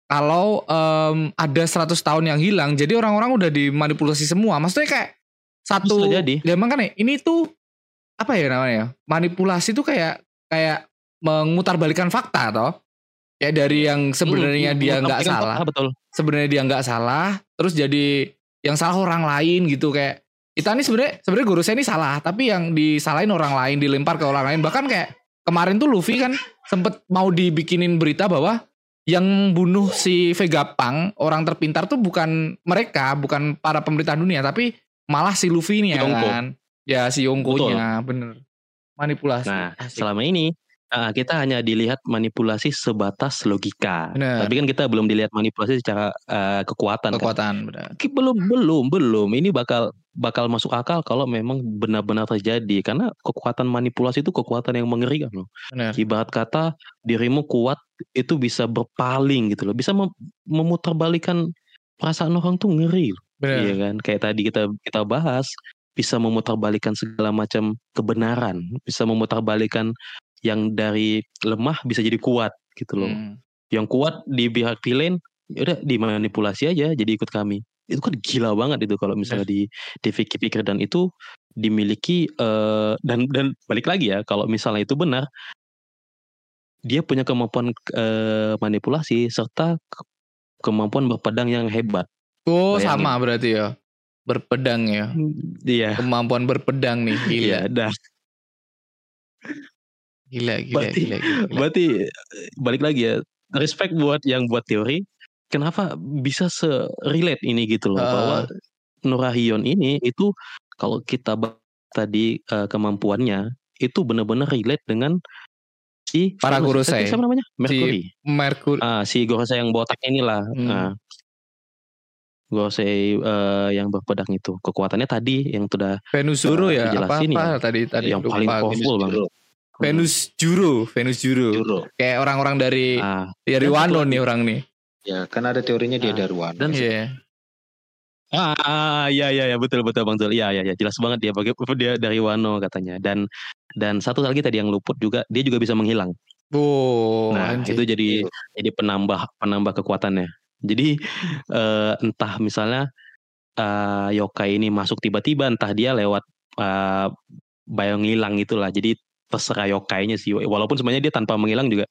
kalau em, ada 100 tahun yang hilang jadi orang-orang udah dimanipulasi semua. Maksudnya kayak satu jadi. ya emang kan ya ini tuh apa ya namanya manipulasi tuh kayak kayak mengutarbalikan fakta toh. Ya dari yang sebenarnya Hmm, dia nggak salah. fakta, betul. Sebenarnya dia nggak salah terus jadi yang salah orang lain gitu kayak kita ini sebenarnya sebenarnya guru saya ini salah tapi yang disalahin orang lain dilempar ke orang lain. Bahkan kayak kemarin tuh Luffy kan sempet mau dibikinin berita bahwa yang bunuh si Vegapunk orang terpintar tuh bukan mereka bukan para pemerintah dunia tapi malah si Luffy ini ya kan ya si Yonko-nya bener manipulasi Nah, Asik. selama ini uh, kita hanya dilihat manipulasi sebatas logika. Bener. Tapi kan kita belum dilihat manipulasi secara uh, kekuatan. kan. kekuatan benar Ki- Belum, belum, belum. Ini bakal bakal masuk akal kalau memang benar-benar terjadi. Karena kekuatan manipulasi itu kekuatan yang mengerikan loh. Ibarat kata dirimu kuat itu bisa berpaling gitu loh. Bisa mem- memutarbalikkan perasaan orang tuh ngeri loh. Iya kan? Kayak tadi kita kita bahas bisa memutarbalikkan segala macam kebenaran, bisa memutarbalikkan yang dari lemah bisa jadi kuat gitu loh. Hmm. Yang kuat di pihak lain ya udah dimanipulasi aja jadi ikut kami. Itu kan gila banget itu kalau misalnya di dipikir-pikir dan itu dimiliki eh, dan dan balik lagi ya kalau misalnya itu benar dia punya kemampuan eh, manipulasi serta ke- kemampuan berpedang yang hebat. Oh Bayangin. sama berarti ya berpedang ya Iya. kemampuan berpedang nih gila Iya, dah. gila gila Berarti- gila, gila, gila. Berarti eh, balik lagi ya, respect buat yang buat teori. Kenapa bisa se-relate ini gitu loh Ah. bahwa Nurahion ini itu kalau kita tadi eh, kemampuannya itu benar-benar relate dengan si Para siapa- Gorosei. Siapa namanya? Mercury. Merkur Ah, si Gorosei yang botak inilah. Hmm. Ah. Gorosei eh, yang berpedang itu kekuatannya tadi yang sudah Venus Juro ya apa apa ya. tadi tadi yang lupa paling powerful bang. Venus Juro Venus Juro Juro. kayak orang-orang dari Ah, dari Wano satu nih orang nih Ya, kan ada teorinya dia Ah. dari Wano. dan iya Ah, iya iya iya betul betul Bang Zul. Iya iya iya jelas banget dia bagi dia dari Wano katanya. Dan dan satu lagi tadi yang luput juga dia juga bisa menghilang. oh nah, anjir. itu jadi jadi penambah penambah kekuatannya. Jadi eh, entah misalnya eh, yokai ini masuk tiba-tiba entah dia lewat eh, bayang ngilang itulah. Jadi terserah yokainya sih. Walaupun sebenarnya dia tanpa menghilang juga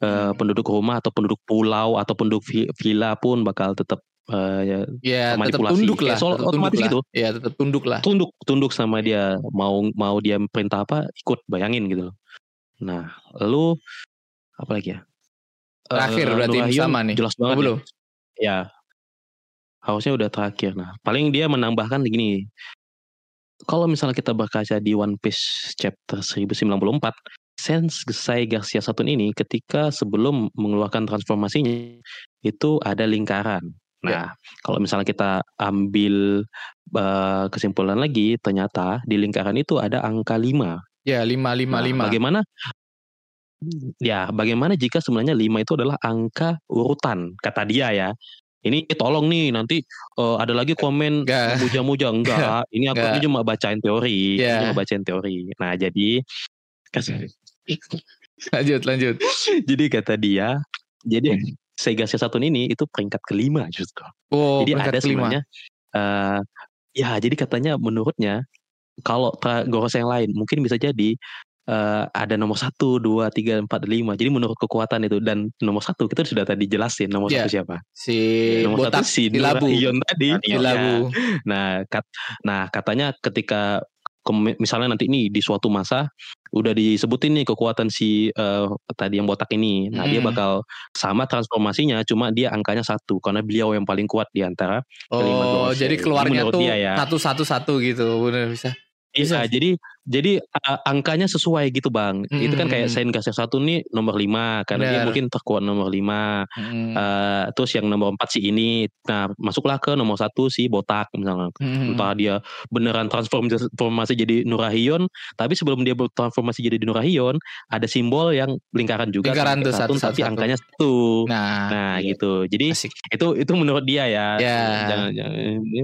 Hmm. penduduk rumah atau penduduk pulau atau penduduk vi- villa pun bakal tetap eh, ya, ya tetap tunduk lah soal tetap tunduk otomatis lah gitu. ya tetap tunduk lah tunduk tunduk sama dia mau mau dia perintah apa ikut bayangin gitu loh. Nah, lu apa lagi ya? Terakhir Eh, berarti Nurahion sama nih. Jelas Oh, banget. belum Ya. Ya. Harusnya udah terakhir. Nah, paling dia menambahkan gini. Kalau misalnya kita berkaca di One Piece chapter 1094, Sense Gesai Garcia Satun ini ketika sebelum mengeluarkan transformasinya itu ada lingkaran. Nah, kalau misalnya kita ambil eh, kesimpulan lagi, ternyata di lingkaran itu ada angka 5. ya lima lima Nah, lima Bagaimana? Ya, bagaimana jika sebenarnya 5 itu adalah angka urutan kata dia ya. Ini tolong nih nanti eh, ada lagi komen muja-muja enggak. Ini aku ini cuma bacain teori, ini cuma bacain teori. Nah, jadi lanjut lanjut jadi kata dia, jadi Sega Satun ini itu peringkat kelima justru. oh jadi peringkat ada kelima sebenarnya eh ya jadi katanya menurutnya kalau Gorosei yang lain mungkin bisa jadi eh, ada nomor satu dua tiga empat lima jadi menurut kekuatan itu dan nomor satu kita sudah tadi jelasin nomor Iya. satu siapa si nomor botak satu si di labu Nurahion tadi di Ya. labu nah kat, nah katanya ketika misalnya nanti ini di suatu masa udah disebutin nih kekuatan si eh, tadi yang botak ini nah dia Hmm. bakal sama transformasinya cuma dia angkanya satu karena beliau yang paling kuat di antara kelima oh Gorosei. jadi keluarnya tuh dia ya. satu satu satu gitu bener bisa Bisa. Iya, jadi jadi a- angkanya sesuai gitu bang. Itu kan kayak Mm-mm. Saint Gasser satu nih nomor 5 karena dia Benar. mungkin terkuat nomor 5 Hmm. Eh, terus yang nomor 4 si ini. Nah masuklah ke nomor satu si botak misalnya. Hmm. Entah dia beneran transform- transformasi jadi Nurahion, tapi sebelum dia bertransformasi jadi Nurahion, ada simbol yang lingkaran juga. Lingkaran tuh, satu, satu, tapi satu, angkanya satu. nah Nah iya. gitu. Jadi asik itu itu menurut dia ya. Ya. Jangan, jangan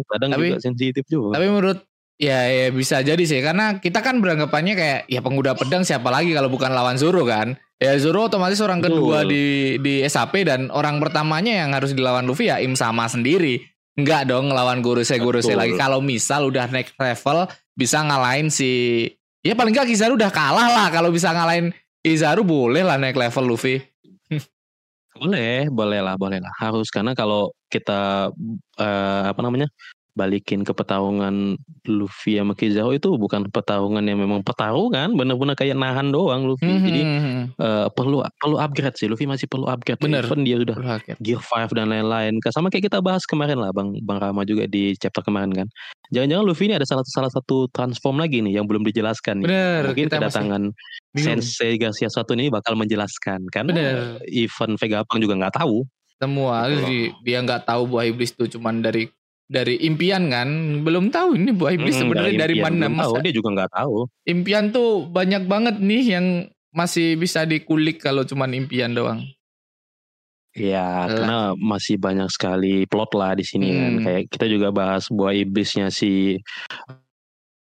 kadang Tapi- juga sensitif juga. Tapi menurut ya, ya bisa jadi sih karena kita kan beranggapannya kayak ya pengguna pedang siapa lagi kalau bukan lawan Zoro kan. Ya Zoro otomatis orang Betul. kedua di di SAP dan orang pertamanya yang harus dilawan Luffy ya Im sama sendiri. Enggak dong ngelawan Gorosei Gorosei Betul. lagi. Kalau misal udah next level bisa ngalahin si ya paling enggak Kizaru udah kalah lah kalau bisa ngalahin Kizaru boleh lah naik level Luffy. Boleh, boleh lah, boleh lah. Harus karena kalau kita eh, apa namanya balikin ke pertarungan Luffy sama Kizaru itu bukan pertarungan yang memang pertarungan, bener-bener kayak nahan doang Luffy. Hmm, Jadi hmm, hmm. eh, perlu perlu upgrade sih, Luffy masih perlu upgrade. Bener. Even dia udah. Gear 5 dan lain-lain. Sama kayak kita bahas kemarin lah Bang Bang Rama juga di chapter kemarin kan. Jangan-jangan Luffy ini ada salah salah satu transform lagi nih yang belum dijelaskan nih. Bener, Mungkin kita kedatangan. Sensei Garcia satu ini bakal menjelaskan karena Bener. event Vegapunk juga nggak tahu. semua Gitu dia nggak tahu buah iblis itu cuman dari dari impian kan belum tahu ini buah iblis Mm, sebenarnya dari, impian mana tahu, dia juga nggak tahu. impian tuh banyak banget nih yang masih bisa dikulik kalau cuman impian doang Ya, Lah. karena masih banyak sekali plot lah di sini kan. Hmm. Kayak kita juga bahas buah iblisnya si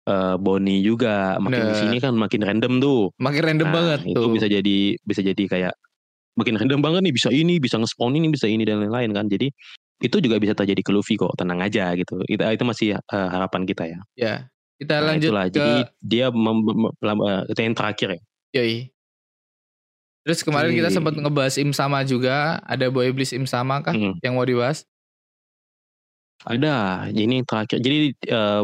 eh Bonnie juga. Makin di Bener. sini kan makin random tuh. makin random Nah, banget itu tuh bisa jadi bisa jadi kayak makin random banget nih bisa ini bisa nge-spawn ini bisa ini dan lain-lain kan jadi itu juga bisa terjadi ke Luffy kok tenang aja gitu. Itu itu masih eh, harapan kita ya. Ya kita nah, lanjut itulah. ke jadi dia mem, mem- eh, itu yang terakhir ya. Yoi. terus kemarin Oke. kita sempat ngebahas im sama juga. Ada buah iblis im sama kah Hmm. yang mau dibahas? Ada. Ini yang terakhir. Jadi eh,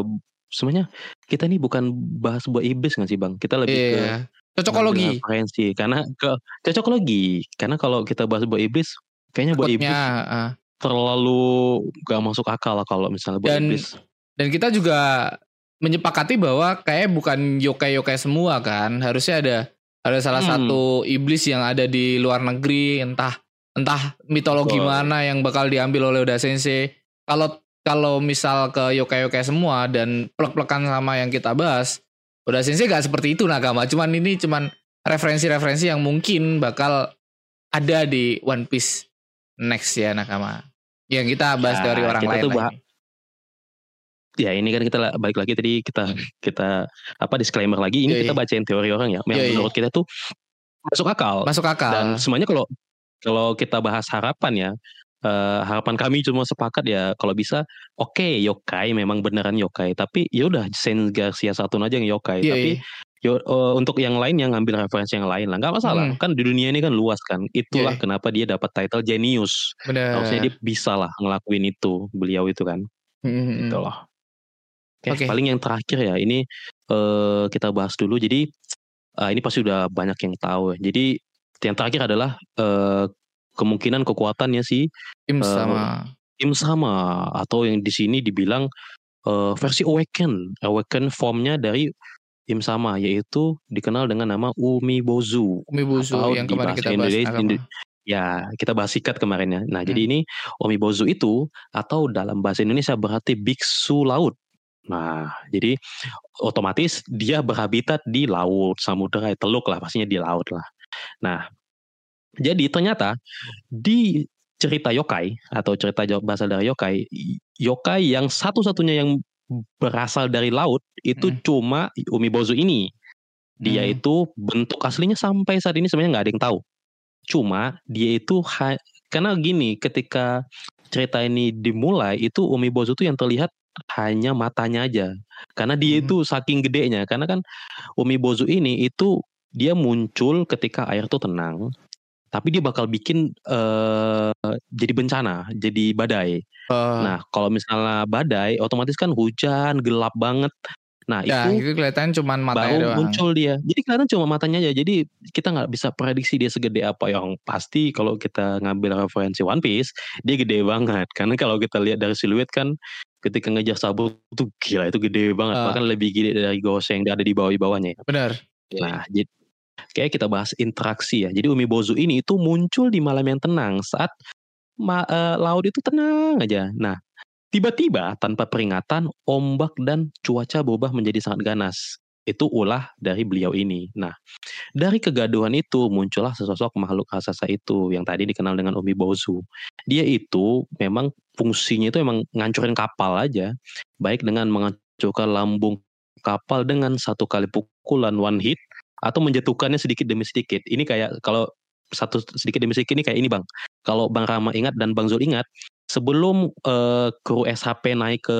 sebenarnya kita nih bukan bahas buat iblis nggak sih bang? Kita lebih ke iya cocokologi referensi. Karena ke cocokologi karena kalau kita bahas buat iblis kayaknya buat iblis ah. Terlalu gak masuk akal lah kalau misalnya buat Dan- iblis Dan kita juga menyepakati bahwa kayak bukan yokai-yokai semua kan. Harusnya ada ada salah Hmm. satu iblis yang ada di luar negeri, entah entah mitologi Betul. mana yang bakal diambil oleh Oda Sensei. Kalau kalau misal ke yokai-yokai semua dan plek-plekan sama yang kita bahas, Oda Sensei gak seperti itu Nakama. Cuman ini cuman referensi-referensi yang mungkin bakal ada di One Piece next ya Nakama. Yang kita bahas Ya, dari orang kita lain tuh bah- ya ini kan kita balik lagi tadi kita kita apa disclaimer lagi ini Yoi. kita bacain teori orang ya yang Yoi. menurut kita tuh masuk akal Masuk akal. dan semuanya kalau kalau kita bahas harapan ya eh, harapan kami cuma sepakat ya kalau bisa oke yokai memang beneran yokai tapi ya udah Saint Garcia satu aja yang yokai Iya, tapi iya. Yo, eh, untuk yang lain yang ngambil referensi yang lain lah nggak masalah Hmm. kan di dunia ini kan luas kan itulah Iya. kenapa dia dapat title genius bener. harusnya dia bisa lah ngelakuin itu beliau itu kan Hmm. gitu loh. Oke, Oke. paling yang terakhir ya ini eh kita bahas dulu. Jadi eh, ini pasti udah banyak yang tahu ya. Jadi yang terakhir adalah eh kemungkinan kekuatannya si Tim Eh, sama tim sama atau yang di sini dibilang eh, versi awaken, awaken formnya dari tim sama yaitu dikenal dengan nama Umibozu. Umibuzu atau yang di kemarin bahasa kita bahas. Indonesia- Nakama. Indo- Ya, kita bahas sikat kemarin ya. Nah, jadi Hmm. ini Omibozu itu atau dalam bahasa Indonesia berarti biksu laut. Nah, jadi otomatis dia berhabitat di laut, samudera, teluk lah, pastinya di laut lah. Nah, jadi ternyata di cerita yokai atau cerita berasal dari yokai, yokai yang satu-satunya yang berasal dari laut itu Hmm. cuma Umibozu ini. Dia Hmm. itu bentuk aslinya sampai saat ini sebenarnya nggak ada yang tahu. Cuma dia itu ha- karena gini, ketika cerita ini dimulai itu Umibozu itu yang terlihat hanya matanya aja. Karena dia Hmm. itu saking gedenya. Karena kan Umibozu ini itu dia muncul ketika air tuh tenang. Tapi dia bakal bikin eh jadi bencana, jadi badai. Oh, Nah, kalau misalnya badai, otomatis kan hujan, gelap banget. Nah, ya, itu itu kelihatan cuman matanya baru doang. muncul dia. Jadi kelihatan cuma matanya aja. Jadi kita nggak bisa prediksi dia segede apa. Yang pasti kalau kita ngambil referensi One Piece, dia gede banget. Karena kalau kita lihat dari siluet kan, ketika ngejar sabuk tuh gila itu gede banget. Ah. Bahkan lebih gede dari Ghost yang ada di bawah-bawahnya. Bener. Nah, jadi kayak kita bahas interaksi ya. Jadi Umibozu ini itu muncul di malam yang tenang saat ma- eh, laut itu tenang aja. Nah, tiba-tiba tanpa peringatan ombak dan cuaca berubah menjadi sangat ganas. Itu ulah dari beliau ini. Nah, dari kegaduhan itu muncullah sesosok makhluk raksasa itu yang tadi dikenal dengan Umibozu. Dia itu memang fungsinya itu memang ngancurin kapal aja, baik dengan menghancurkan lambung kapal dengan satu kali pukulan one hit atau menjatuhkannya sedikit demi sedikit. Ini kayak kalau satu sedikit demi sedikit ini kayak ini bang. Kalau bang Rama ingat dan bang Zul ingat, sebelum eh, kru SHP naik ke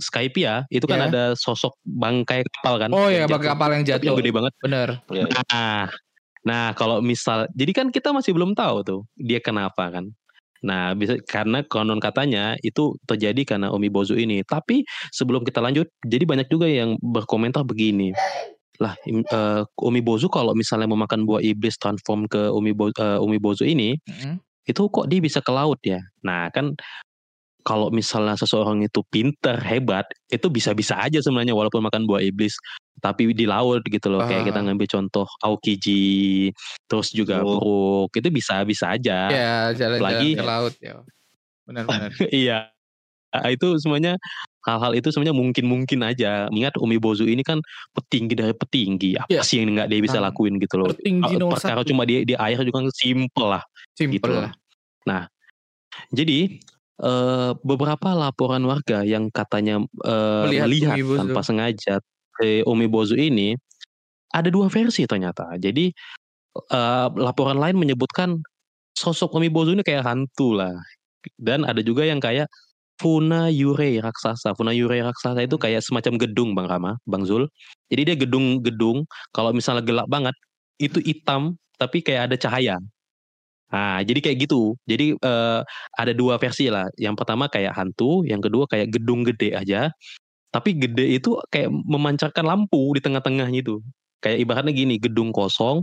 Skypia itu kan Ya. ada sosok bangkai kapal kan. Oh ya, pakai jatuh. kapal yang jatuh. yang gede banget. Bener. Ya, Nah, nah kalau misal, jadi kan kita masih belum tahu tuh dia kenapa kan. Nah, bisa karena konon katanya itu terjadi karena Umibozu ini. Tapi sebelum kita lanjut, jadi banyak juga yang berkomentar begini. Lah, im- eh, Umibozu kalau misalnya memakan buah iblis transform ke Umibozu, Umibozu ini, Mm-mm. itu kok dia bisa ke laut ya? Nah, kan kalau misalnya seseorang itu pinter, hebat, itu bisa-bisa aja sebenarnya walaupun makan buah iblis. Tapi di laut gitu loh, kayak kita Ah. ngambil contoh Aokiji, terus juga Brook. Brook, itu bisa-bisa aja. Ya, jalan-jalan Apalagi- ke laut ya. Benar-benar. iya. Ah, Itu semuanya hal-hal itu sebenarnya mungkin-mungkin aja. Ingat Umibozu ini kan petinggi dari petinggi. Apa Iya. sih yang nggak dia bisa Nah, lakuin gitu loh? Tertinggi Ah, nomor Perkara satu. cuma di, di air juga simple lah. Simple gitu lah. Jadi eh, beberapa laporan warga yang katanya eh, Melihat melihat tanpa sengaja eh, Umibozu ini ada dua versi ternyata. Jadi eh, laporan lain menyebutkan sosok Umibozu ini kayak hantu lah. Dan ada juga yang kayak Funa Yurei raksasa. Funa Yurei raksasa itu kayak semacam gedung Bang Rama, Bang Zul. Jadi dia gedung-gedung kalau misalnya gelap banget itu hitam tapi kayak ada cahaya. Nah, jadi kayak gitu. Jadi eh, ada dua versi lah. Yang pertama kayak hantu, yang kedua kayak gedung gede aja. Tapi gede itu kayak memancarkan lampu di tengah-tengahnya itu. Kayak ibaratnya gini, gedung kosong,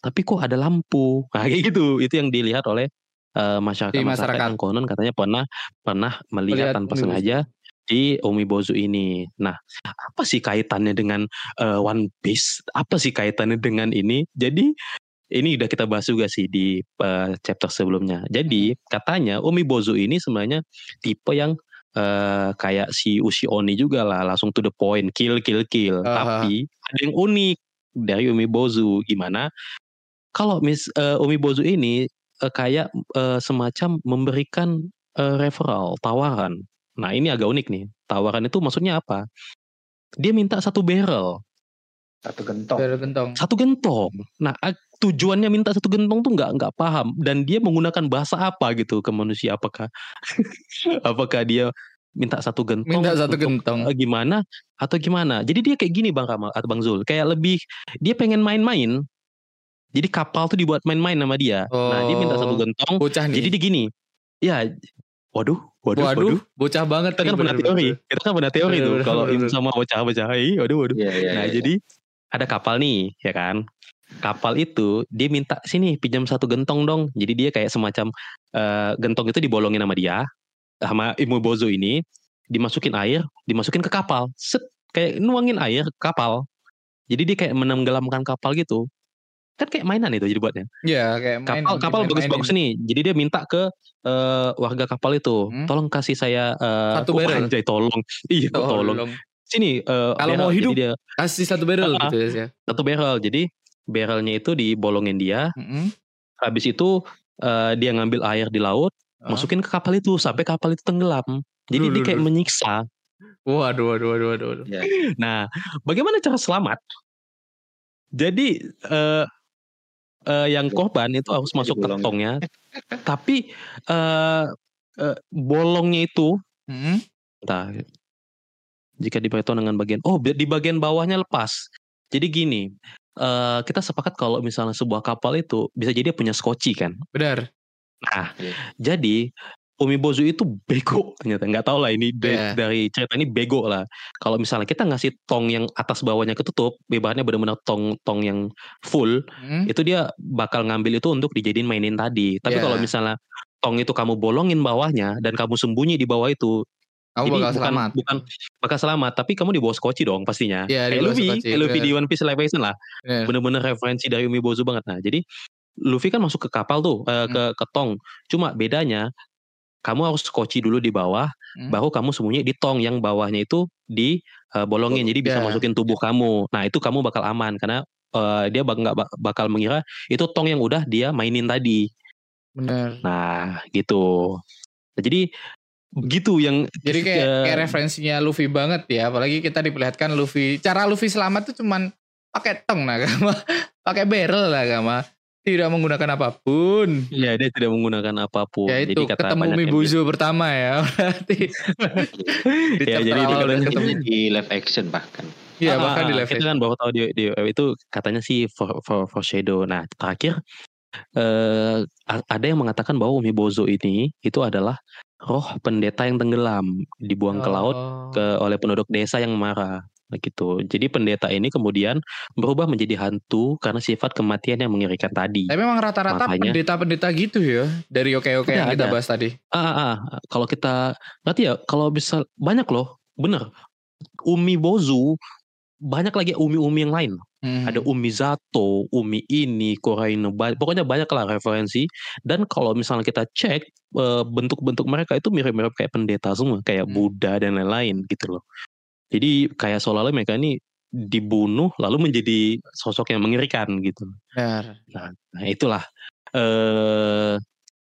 tapi kok ada lampu. Nah, kayak gitu. Itu yang dilihat oleh eh, masyarakat masyarakat masyarakat. yang konon katanya pernah pernah melihat Melihat tanpa Umibozu. sengaja di Umibozu ini. Nah, apa sih kaitannya dengan eh, One Piece? Apa sih kaitannya dengan ini? Jadi ini udah kita bahas juga sih di eh, chapter sebelumnya. Jadi katanya Umibozu ini sebenarnya tipe yang eh, kayak si Ushi Oni juga lah, langsung to the point, kill kill kill. Aha. Tapi ada yang unik dari Umibozu gimana? Kalau Miss eh, Umibozu ini eh, kayak eh, semacam memberikan eh, referral, tawaran. Nah ini agak unik nih. Tawaran itu maksudnya apa? Dia minta satu barrel, Satu gentong. Biar gentong. satu gentong. Nah tujuannya minta satu gentong tuh nggak nggak paham dan dia menggunakan bahasa apa gitu ke manusia apakah apakah dia minta satu gentong Minta satu untuk, gentong. gimana atau gimana jadi dia kayak gini bang Rama atau bang Zul kayak lebih dia pengen main-main jadi kapal tuh dibuat main-main sama dia nah dia minta satu Oh, gentong Bocah nih. jadi dia gini ya waduh waduh waduh, Waduh, bocah banget kita kan pernah bener-bener. teori kita kan pernah teori Bener, tuh bener, kalau bener, bener. sama bocah-bocah waduh waduh Iya, iya, Nah, iya. jadi ada kapal nih, ya kan? Kapal itu dia minta sini pinjam satu gentong dong. Jadi dia kayak semacam eh, gentong itu dibolongin sama dia, sama Imu Bozo ini, dimasukin air, dimasukin ke kapal. Set, kayak nuangin air ke kapal. Jadi dia kayak menenggelamkan kapal gitu. Kan kayak mainan itu jadi buatnya. Iya, kayak main. Kapal kapal bagus-bagus nih. Jadi dia minta ke eh, warga kapal itu, Hmm. tolong kasih saya eh, Satu kok barrel. anjay, tolong. Iya, kok tolong. Tolong. Sini eh, Kalau barrel. mau hidup, dia Kasih satu barrel Ah, gitu ya. satu barrel. Jadi barrelnya itu dibolongin dia. Mm-mm. Habis itu eh, dia ngambil air di laut, Ah. masukin ke kapal itu sampai kapal itu tenggelam. Jadi Duh, dia duh, kayak duh. menyiksa. Waduh, waduh, waduh, waduh. Iya. Nah, bagaimana cara selamat? Jadi eh, eh, yang korban itu harus Jadi masuk ke tongnya, tapi eh, eh, bolongnya itu, Mm-mm. entah, jika diperhitung dengan bagian, oh di bagian bawahnya lepas. Jadi gini, eh, kita sepakat kalau misalnya sebuah kapal itu bisa jadi dia punya skoci kan. Benar. Nah, Iya. jadi Umibozu itu bego ternyata nggak tahu lah ini dari, Iya. dari cerita ini bego lah. Kalau misalnya kita ngasih tong yang atas bawahnya ketutup, ibaratnya benar-benar tong tong yang full, Mm. itu dia bakal ngambil itu untuk dijadiin mainin tadi. Tapi Iya. kalau misalnya tong itu kamu bolongin bawahnya dan kamu sembunyi di bawah itu, Kamu jadi bakal bukan selamat. bukan bakal selamat, tapi kamu di bawah skoci dong pastinya. Iya, di kayak Luffy, kayak Luffy bener. di One Piece Live Action lah Benar. bener-bener referensi dari Umibozu banget. Nah, jadi Luffy kan masuk ke kapal tuh, eh, Hmm. ke ke tong. Cuma bedanya kamu harus skoci dulu di bawah, Hmm. baru kamu sembunyi di tong yang bawahnya itu di eh, bolongin, jadi bisa Ya. masukin tubuh kamu. Nah, itu kamu bakal aman karena eh, dia bak nggak bak- bakal mengira itu tong yang udah dia mainin tadi. Benar. Nah, gitu. Nah, jadi begitu yang Jadi kayak, eh, kayak referensinya Luffy banget ya. Apalagi kita diperlihatkan Luffy. Cara Luffy selamat tuh cuman pakai tong nah, Gama. pakai barrel lah, Gama. Tidak menggunakan apa pun. ya dia tidak menggunakan apa pun. Ya itu jadi kata ketemu banyak yang Mibuzu pertama ya. Berarti di Ya, jadi itu katanya ketemu. di live action bahkan. Iya, Ah, bahkan di ah, live kita action. kan baru tahu di, di itu katanya sih for, for, foreshadow. Nah terakhir eh ada yang mengatakan bahwa Umibozu ini itu adalah roh pendeta yang tenggelam dibuang ke laut Oh. ke oleh penduduk desa yang marah gitu. Jadi pendeta ini kemudian berubah menjadi hantu karena sifat kematian yang mengerikan tadi. Tapi memang rata-rata Makanya- pendeta-pendeta gitu ya dari oke-oke yang Ada, kita ada. bahas tadi. Ah, ah, ah. kalau kita berarti ya kalau bisa banyak loh, bener. Umi Bozu banyak lagi umi-umi yang lain. Hmm. Ada Umi Zato, Umi ini, Koraino, pokoknya banyak lah referensi. Dan kalau misalnya kita cek eh, bentuk-bentuk mereka itu mirip-mirip kayak pendeta semua, kayak Hmm. Buddha dan lain-lain gitu loh. Jadi kayak seolah-olah mereka ini dibunuh lalu menjadi sosok yang mengerikan gitu. Benar. Nah itulah eh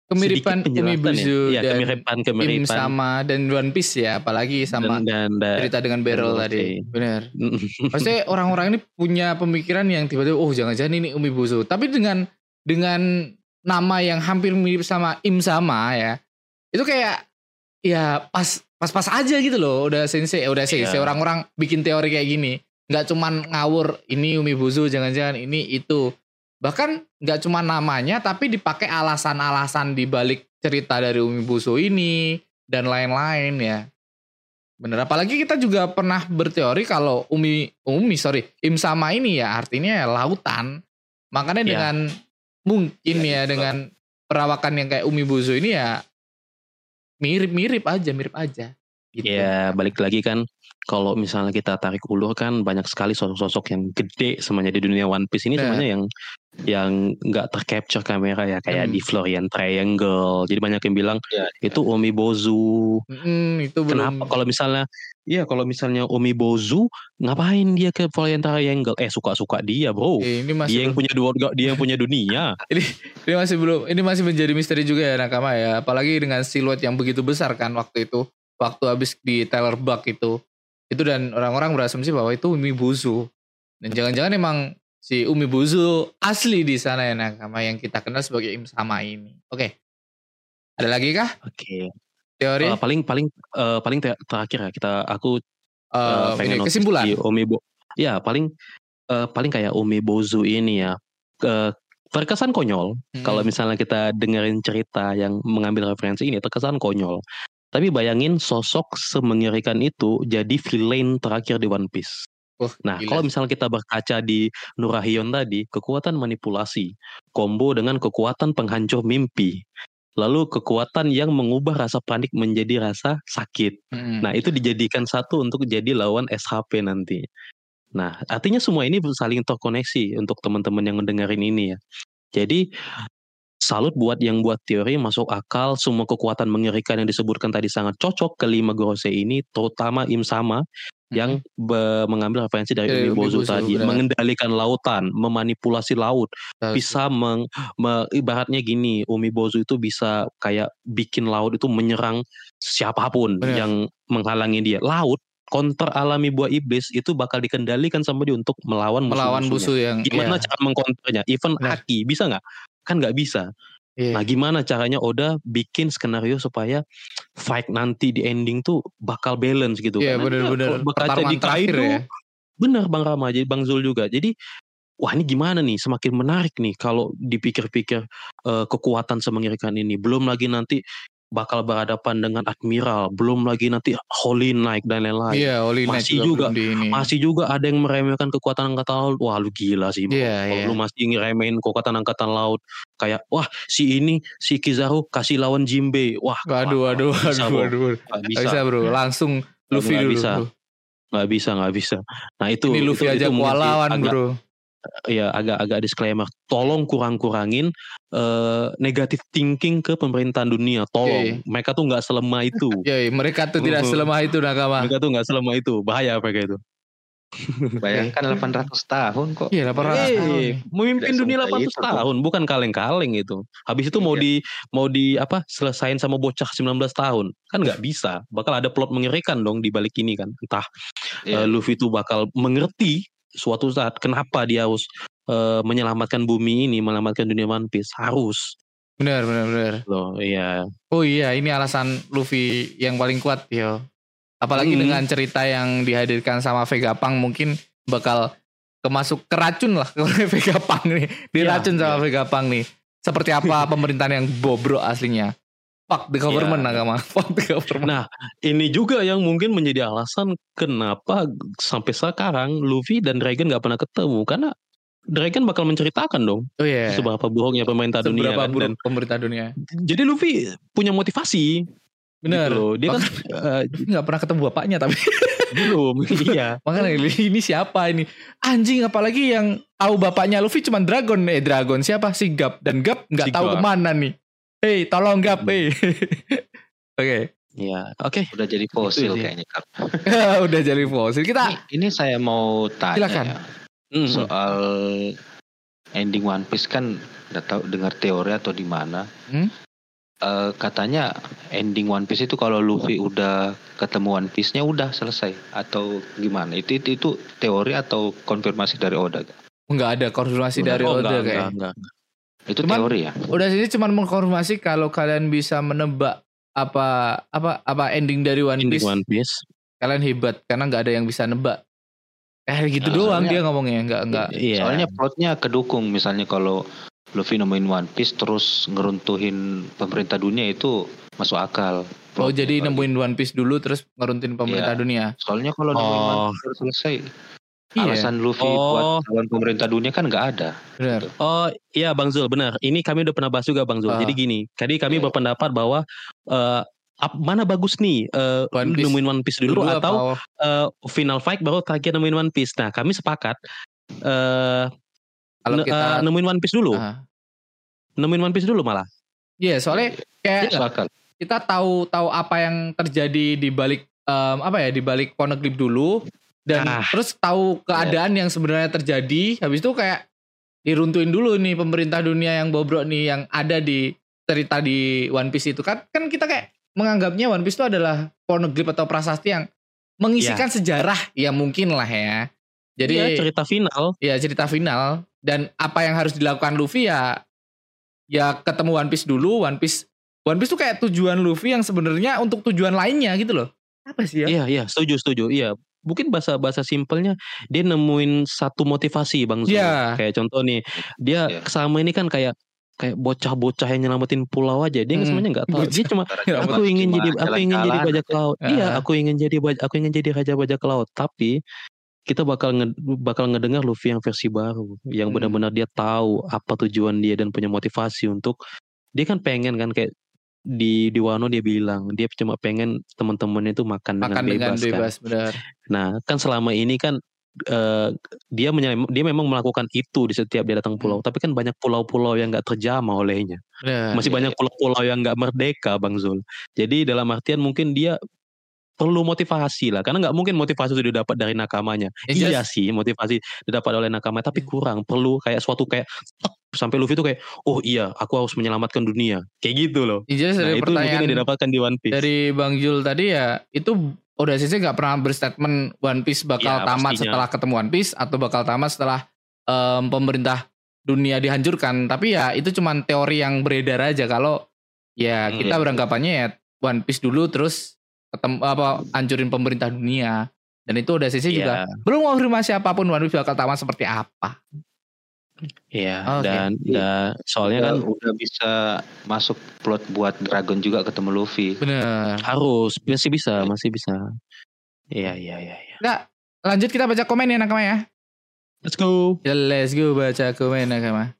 Kemiripan sedikit penjelasan Umi Buzu ya. Ya, dan kemiripan Im kemiripan sama dan One Piece ya, apalagi sama dan, dan, cerita dengan Beryl dan tadi. Benar. Maksudnya orang-orang ini punya pemikiran yang tiba-tiba oh jangan-jangan ini Umi Buzu. Tapi dengan dengan nama yang hampir mirip sama Im sama ya. Itu kayak ya pas pas-pas aja gitu loh. Udah sensei, udah sensei Iya. orang-orang bikin teori kayak gini. nggak cuman ngawur ini Umi Buzu jangan-jangan ini itu. Bahkan nggak cuma namanya tapi dipakai alasan-alasan di balik cerita dari Umi Buzu ini dan lain-lain ya. Bener, apalagi kita juga pernah berteori kalau Umi, Umi sorry, Im sama ini ya artinya lautan. Makanya Ya. dengan mungkin Ya, ya, itu. dengan perawakan yang kayak Umi Buzu ini ya mirip-mirip aja, mirip aja. Gitu. Ya balik lagi kan kalau misalnya kita tarik ulur kan banyak sekali sosok-sosok yang gede semuanya di dunia One Piece ini Nah. semuanya yang yang nggak tercapture kamera ya kayak Hmm. di Florian Triangle. Jadi banyak yang bilang Ya, itu Omi Bozu. Mm, itu belum. Kenapa kalau misalnya Iya kalau misalnya Omi Bozu ngapain dia ke Florian Triangle? Eh suka-suka dia bro. Eh, ini Dia masih yang belum- punya dua dia yang punya dunia. ini masih belum ini masih menjadi misteri juga ya nakama ya apalagi dengan siluet yang begitu besar kan waktu itu waktu habis di Tyler Buck itu itu dan orang-orang berasumsi bahwa itu Umi Buzu dan jangan-jangan emang si Umi Buzu asli di sana ya nakama yang kita kenal sebagai Im Sama ini. Oke. Ada lagi kah? Oke. teori? Eh, paling paling eh, paling ter- terakhir ya kita aku Eh, eh, ini pengen notice kesimpulan. di Omi Bo ya paling eh, paling kayak Omi Bozu ini ya. Eh, terkesan konyol. Hmm. kalau misalnya kita dengerin cerita yang mengambil referensi ini terkesan konyol. Tapi bayangin sosok semengerikan itu jadi villain terakhir di One Piece Wah, Nah, gila kalau misalnya kita berkaca di Nurahion tadi, kekuatan manipulasi, combo dengan kekuatan penghancur mimpi, lalu kekuatan yang mengubah rasa panik menjadi rasa sakit. Mm-mm. Nah, itu dijadikan satu untuk jadi lawan SHP nanti. Nah, artinya semua ini saling terkoneksi untuk teman-teman yang mendengarin ini ya. Jadi salut buat yang buat teori masuk akal semua kekuatan mengerikan yang disebutkan tadi sangat cocok ke lima Gorose ini terutama Im Sama yang be- mengambil referensi dari Umi Umi Bozu tadi benar. mengendalikan lautan memanipulasi laut bisa meng, me- ibaratnya gini Umi Bozu itu bisa kayak bikin laut itu menyerang siapa pun Benar. yang menghalangi dia. Laut counter alami buah iblis itu bakal dikendalikan sama dia untuk melawan melawan musuh yang gimana iya, cara mengkonternya? Even Benar. Aki bisa nggak? Kan nggak bisa iya. nah gimana caranya Oda bikin skenario supaya fight nanti di ending tuh bakal balance gitu Iya, dia benar-benar kalau berkaca pertarungan di terakhir Kaido ya. Bener Bang Rama, jadi Bang Zul juga. Jadi wah ini gimana nih? Semakin menarik nih kalau dipikir-pikir eh, kekuatan semengerikan ini. Belum lagi nanti bakal berhadapan dengan Admiral, belum lagi nanti Holy Knight dan lain-lain. Iya, Oli Knight Masih juga, ini. Masih juga ada yang meremehkan kekuatan angkatan laut. Wah lu gila sih. bro. Iya, Kalau iya. Lu masih ngeremehin kekuatan angkatan laut. Kayak wah si ini si Kizaru kasih lawan Jinbe. Wah Waduh, waduh, nggak bisa, waduh. Nggak Gak bisa bro, langsung Luffy Nggak dulu. bisa. nggak bisa nggak bisa. Nah itu Ini Luffy itu, aja itu kualawan agak- bro. Ya agak-agak disclaimer tolong kurang-kurangin eh, negatif thinking ke pemerintahan dunia tolong Oke. mereka tuh nggak selemah itu Ya, mereka tuh tidak selemah itu nakama. mereka tuh nggak selemah itu bahaya mereka itu Bayangkan 800 tahun kok. Iya, 800 tahun. Eh, memimpin Tidak dunia semudah 800 itu, kok. tahun bukan kaleng-kaleng itu habis itu mau Iya. di mau di apa selesain sama bocah 19 tahun kan nggak bisa bakal ada plot mengerikan dong di balik ini kan entah Iya. eh, Luffy itu bakal mengerti suatu saat kenapa dia harus eh, menyelamatkan bumi ini menyelamatkan dunia One Piece harus Benar, benar, benar. loh iya Oh iya, ini alasan Luffy yang paling kuat, yo. Apalagi Hmm. dengan cerita yang dihadirkan sama Vegapunk mungkin bakal kemasuk keracun lah ke Vegapunk nih. Diracun Iya, sama iya. Vegapunk nih. seperti apa pemerintahan yang bobrok aslinya. Fuck the government Ya. Nakama. Fuck the government. Nah, ini juga yang mungkin menjadi alasan kenapa sampai sekarang Luffy dan Dragon nggak pernah ketemu karena Dragon bakal menceritakan dong oh iya. seberapa buruknya pemerintah dunia kan buruk dan pemerintah dunia. jadi Luffy punya motivasi Bener. gitu loh. Dia kan eh, nggak pernah ketemu bapaknya tapi belum iya. makanya ini siapa ini anjing apalagi yang tahu bapaknya Luffy cuman Dragon eh Dragon siapa si Gap dan Gap nggak Si tahu ke mana nih hei tolong Gap hei oke Iya, oke. Udah jadi fosil sih. kayaknya Kak. udah jadi fosil Ini, kita ini saya mau tanya Silakan. ya, Mhm. soal ending One Piece kan nggak tahu dengar teori atau di mana. Hmm? Eh, katanya ending One Piece itu kalau Luffy udah ketemu One Piece-nya udah selesai atau gimana? Itu itu, itu teori atau konfirmasi dari Oda? Kak? nggak ada konfirmasi dari Oh, Oda enggak, kayak enggak, enggak. Itu Cuman- teori ya? udah sini cuman mengkonfirmasi kalau kalian bisa menebak apa apa apa ending dari One Ending Piece One Piece. kalian hebat karena nggak ada yang bisa nebak eh gitu Nah, doang soalnya- dia ngomongnya nggak nggak Iya. Soalnya plotnya kedukung misalnya kalau Luffy nemuin One Piece terus ngeruntuhin pemerintah dunia itu masuk akal. oh jadi nemuin One Piece dulu terus ngeruntuhin pemerintah Iya. dunia Soalnya kalau nemuin Oh. One Piece terus selesai, Iya. alasan Luffy Oh. buat lawan pemerintah dunia kan nggak ada. benar Oh iya Bang Zul benar. Ini kami udah pernah bahas juga Bang Zul. Ah. Jadi gini, tadi kami Iya. berpendapat bahwa eh, ap- mana bagus nih eh, One Piece nemuin One Piece dulu, atau apa- eh, final fight baru terakhir nemuin One Piece. Nah kami sepakat eh kalau ne- kita eh, nemuin One Piece dulu, Ah. nemuin One Piece dulu malah. Iya, soalnya kayak Masuk akal. kita tahu tahu apa yang terjadi di balik em, apa ya di balik Poneglyph dulu dan Ah. terus tahu keadaan yang sebenarnya terjadi. Habis itu kayak diruntuhin dulu nih pemerintah dunia yang bobrok nih yang ada di cerita di One Piece itu kan kan kita kayak menganggapnya One Piece itu adalah Poneglyph atau prasasti yang mengisikan sejarah ya mungkin lah ya. Jadi Iya, cerita final. ya cerita final dan apa yang harus dilakukan Luffy ya ya ketemu One Piece dulu One Piece One Piece tuh kayak tujuan Luffy yang sebenarnya untuk tujuan lainnya gitu loh apa sih ya Iya iya setuju setuju. Iya mungkin bahasa bahasa simpelnya dia nemuin satu motivasi Bang Zul. Iya. Kayak contoh nih dia Iya. selama ini kan kayak kayak bocah-bocah yang nyelamatin pulau aja dia Hmm, sebenarnya nggak tahu dia cuma Ya, aku ingin jadi aku ingin jadi bajak laut Ah. iya aku ingin jadi baj- aku ingin jadi raja bajak laut tapi kita bakal nge, bakal ngedengar Luffy yang versi baru yang Hmm. benar-benar dia tahu apa tujuan dia dan punya motivasi untuk dia kan pengen kan kayak di di Wano dia bilang dia cuma pengen teman-temannya itu makan, makan dengan dengan bebas, kan. bebas benar Nah, kan selama ini kan eh, dia menyel- dia memang melakukan itu di setiap dia datang pulau, tapi kan banyak pulau-pulau yang nggak terjamah olehnya. benar Masih iya, banyak pulau-pulau yang nggak merdeka, Bang Zul. Jadi dalam artian mungkin dia perlu motivasi lah, karena nggak mungkin motivasi itu didapat dari nakamanya. Ya, iya jelas. sih, motivasi didapat oleh nakama, tapi Iya. kurang. Perlu kayak suatu kayak sampai Luffy itu kayak, oh iya, aku harus menyelamatkan dunia, kayak gitu loh. Ya, jelas Nah, dari itu mungkin yang didapatkan di One Piece. dari Bang Jul tadi ya itu udah sih nggak pernah berstatement One Piece bakal Ya, tamat pastinya. setelah ketemu One Piece atau bakal tamat setelah em, pemerintah dunia dihancurkan tapi ya itu cuman teori yang beredar aja kalau ya Hmm, kita iya. beranggapannya ya One Piece dulu terus ketemu apa hancurin pemerintah dunia dan itu udah sisi juga Iya. belum konfirmasi apa pun One Piece bakal tamat seperti apa Iya, Oke. dan, dan soalnya Udah, kan udah bisa masuk plot buat Dragon juga ketemu Luffy. bener Harus, masih bisa, masih bisa. Iya, iya, iya. iya. Nggak, lanjut kita baca komen ya nakama ya Let's go. Ya, let's go baca komen nakama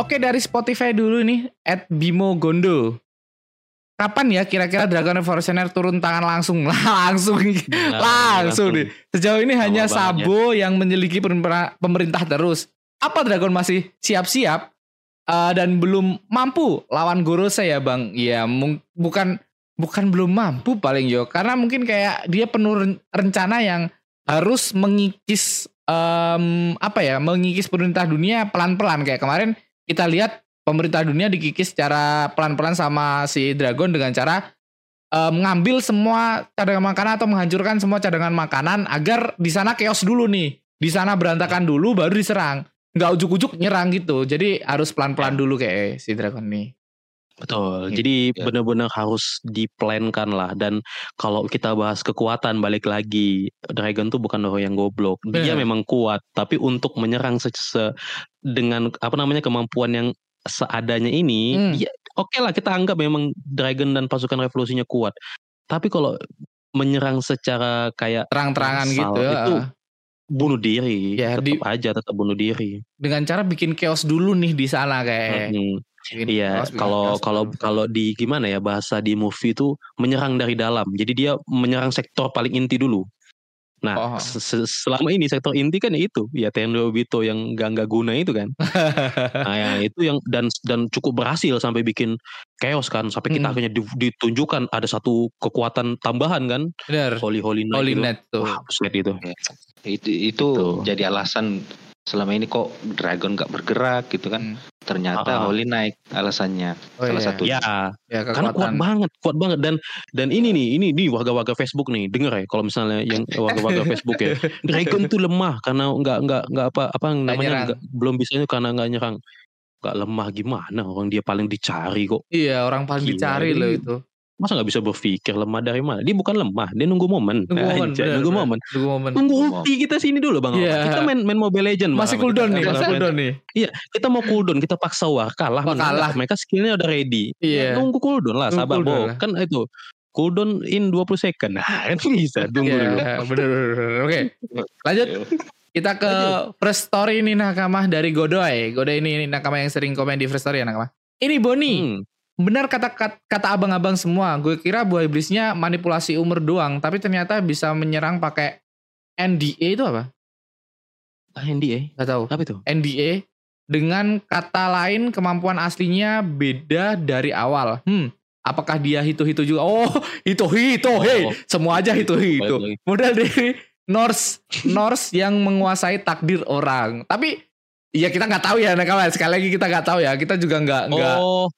Oke dari Spotify dulu nih at Bimo Gondo. Kapan ya kira-kira Dragon Revolutionary turun tangan langsung? langsung langsung nih. Sejauh ini hanya ya. Sabo yang menyelidiki pemerintah, terus. Apa Dragon masih siap-siap eh, dan belum mampu lawan Gorose ya Bang? Ya bukan bukan belum mampu paling yo karena mungkin kayak dia penuh ren- rencana yang harus mengikis em, apa ya mengikis pemerintah dunia pelan-pelan kayak kemarin kita lihat pemerintah dunia dikikis secara pelan-pelan sama si Dragon dengan cara eh, mengambil semua cadangan makanan atau menghancurkan semua cadangan makanan agar di sana chaos dulu nih di sana berantakan dulu baru diserang nggak ujuk-ujuk nyerang gitu jadi harus pelan-pelan dulu kayak si Dragon nih Betul. Gitu. Jadi Ya. benar-benar harus diplankan lah. Dan kalau kita bahas kekuatan balik lagi, Dragon tuh bukan orang yang goblok. Dia Benar. memang kuat, tapi untuk menyerang se, se- dengan apa namanya kemampuan yang seadanya ini, Hmm. dia oke lah kita anggap memang Dragon dan pasukan revolusinya kuat. Tapi kalau menyerang secara kayak Terang-terangan gitu. itu bunuh diri, Ya, tetap di- aja tetap bunuh diri. dengan cara bikin chaos dulu nih di sana kayak. Hmm. Iya, kalau kalau kalau di gimana ya bahasa di movie itu menyerang dari dalam. Jadi dia menyerang sektor paling inti dulu. Nah, Oh. se- se- selama ini sektor inti kan ya itu, ya Tendo Obito yang gak nggak guna itu kan. Nah, ya, itu yang dan dan cukup berhasil sampai bikin chaos kan, sampai kita Hmm. akhirnya di- ditunjukkan ada satu kekuatan tambahan kan, Bener. Holy Holy Knight Holy. Net tuh. Wah, itu. Itu itu Gitu. jadi alasan selama ini kok Dragon gak bergerak gitu kan. Hmm. Ternyata Ah. Holy naik alasannya. Oh, Salah iya. satu. Ya, Ya karena kuat banget, kuat banget dan dan ini nih, ini nih warga-warga Facebook nih, denger ya kalau misalnya yang warga-warga Facebook ya, Dragon tuh lemah karena nggak nggak nggak apa apa namanya nggak- belum bisanya karena nggak nyerang. Nggak lemah gimana orang dia paling dicari kok. Iya orang paling Gila, dicari ini- loh itu. Masa nggak bisa berpikir lemah dari mana? Dia bukan lemah, dia nunggu momen. Nunggu momen. Anjay, bener, nunggu bener. momen. Nunggu momen. Tunggu ulti kita sini dulu bang. Iya. Kita main main Mobile Legend. Masih Bang. cooldown nih, masih cooldown nih. Kita mau cooldown, kita paksa war kalah, Oh, kalah. Mereka skillnya udah ready. Iya. Nunggu cooldown lah, Nunggu sabar Bo. Kan itu cooldown in 20 second. Nah, kan bisa tunggu dulu. Iya, bener, bener, bener. Oke, lanjut. Kita ke first story nih Nakama dari Godoy. Godoy ini Nakama yang sering komen di first story ya Nakama. Ini Boni, Hmm. Benar kata, kata abang-abang semua. Gue kira buah iblisnya manipulasi umur doang, tapi ternyata bisa menyerang pakai NDA itu apa? Ah, NDA. Gak tahu. Apa itu? NDA dengan kata lain kemampuan aslinya beda dari awal. Hmm, apakah dia hitu-hitu juga? Oh, hitu-hitu, hey, Oh. semua aja hitu-hitu. Modal dari Norse, Norse yang menguasai takdir orang. Tapi ya kita nggak tahu ya, nah kawan. Sekali lagi kita nggak tahu ya. Kita juga nggak nggak Oh,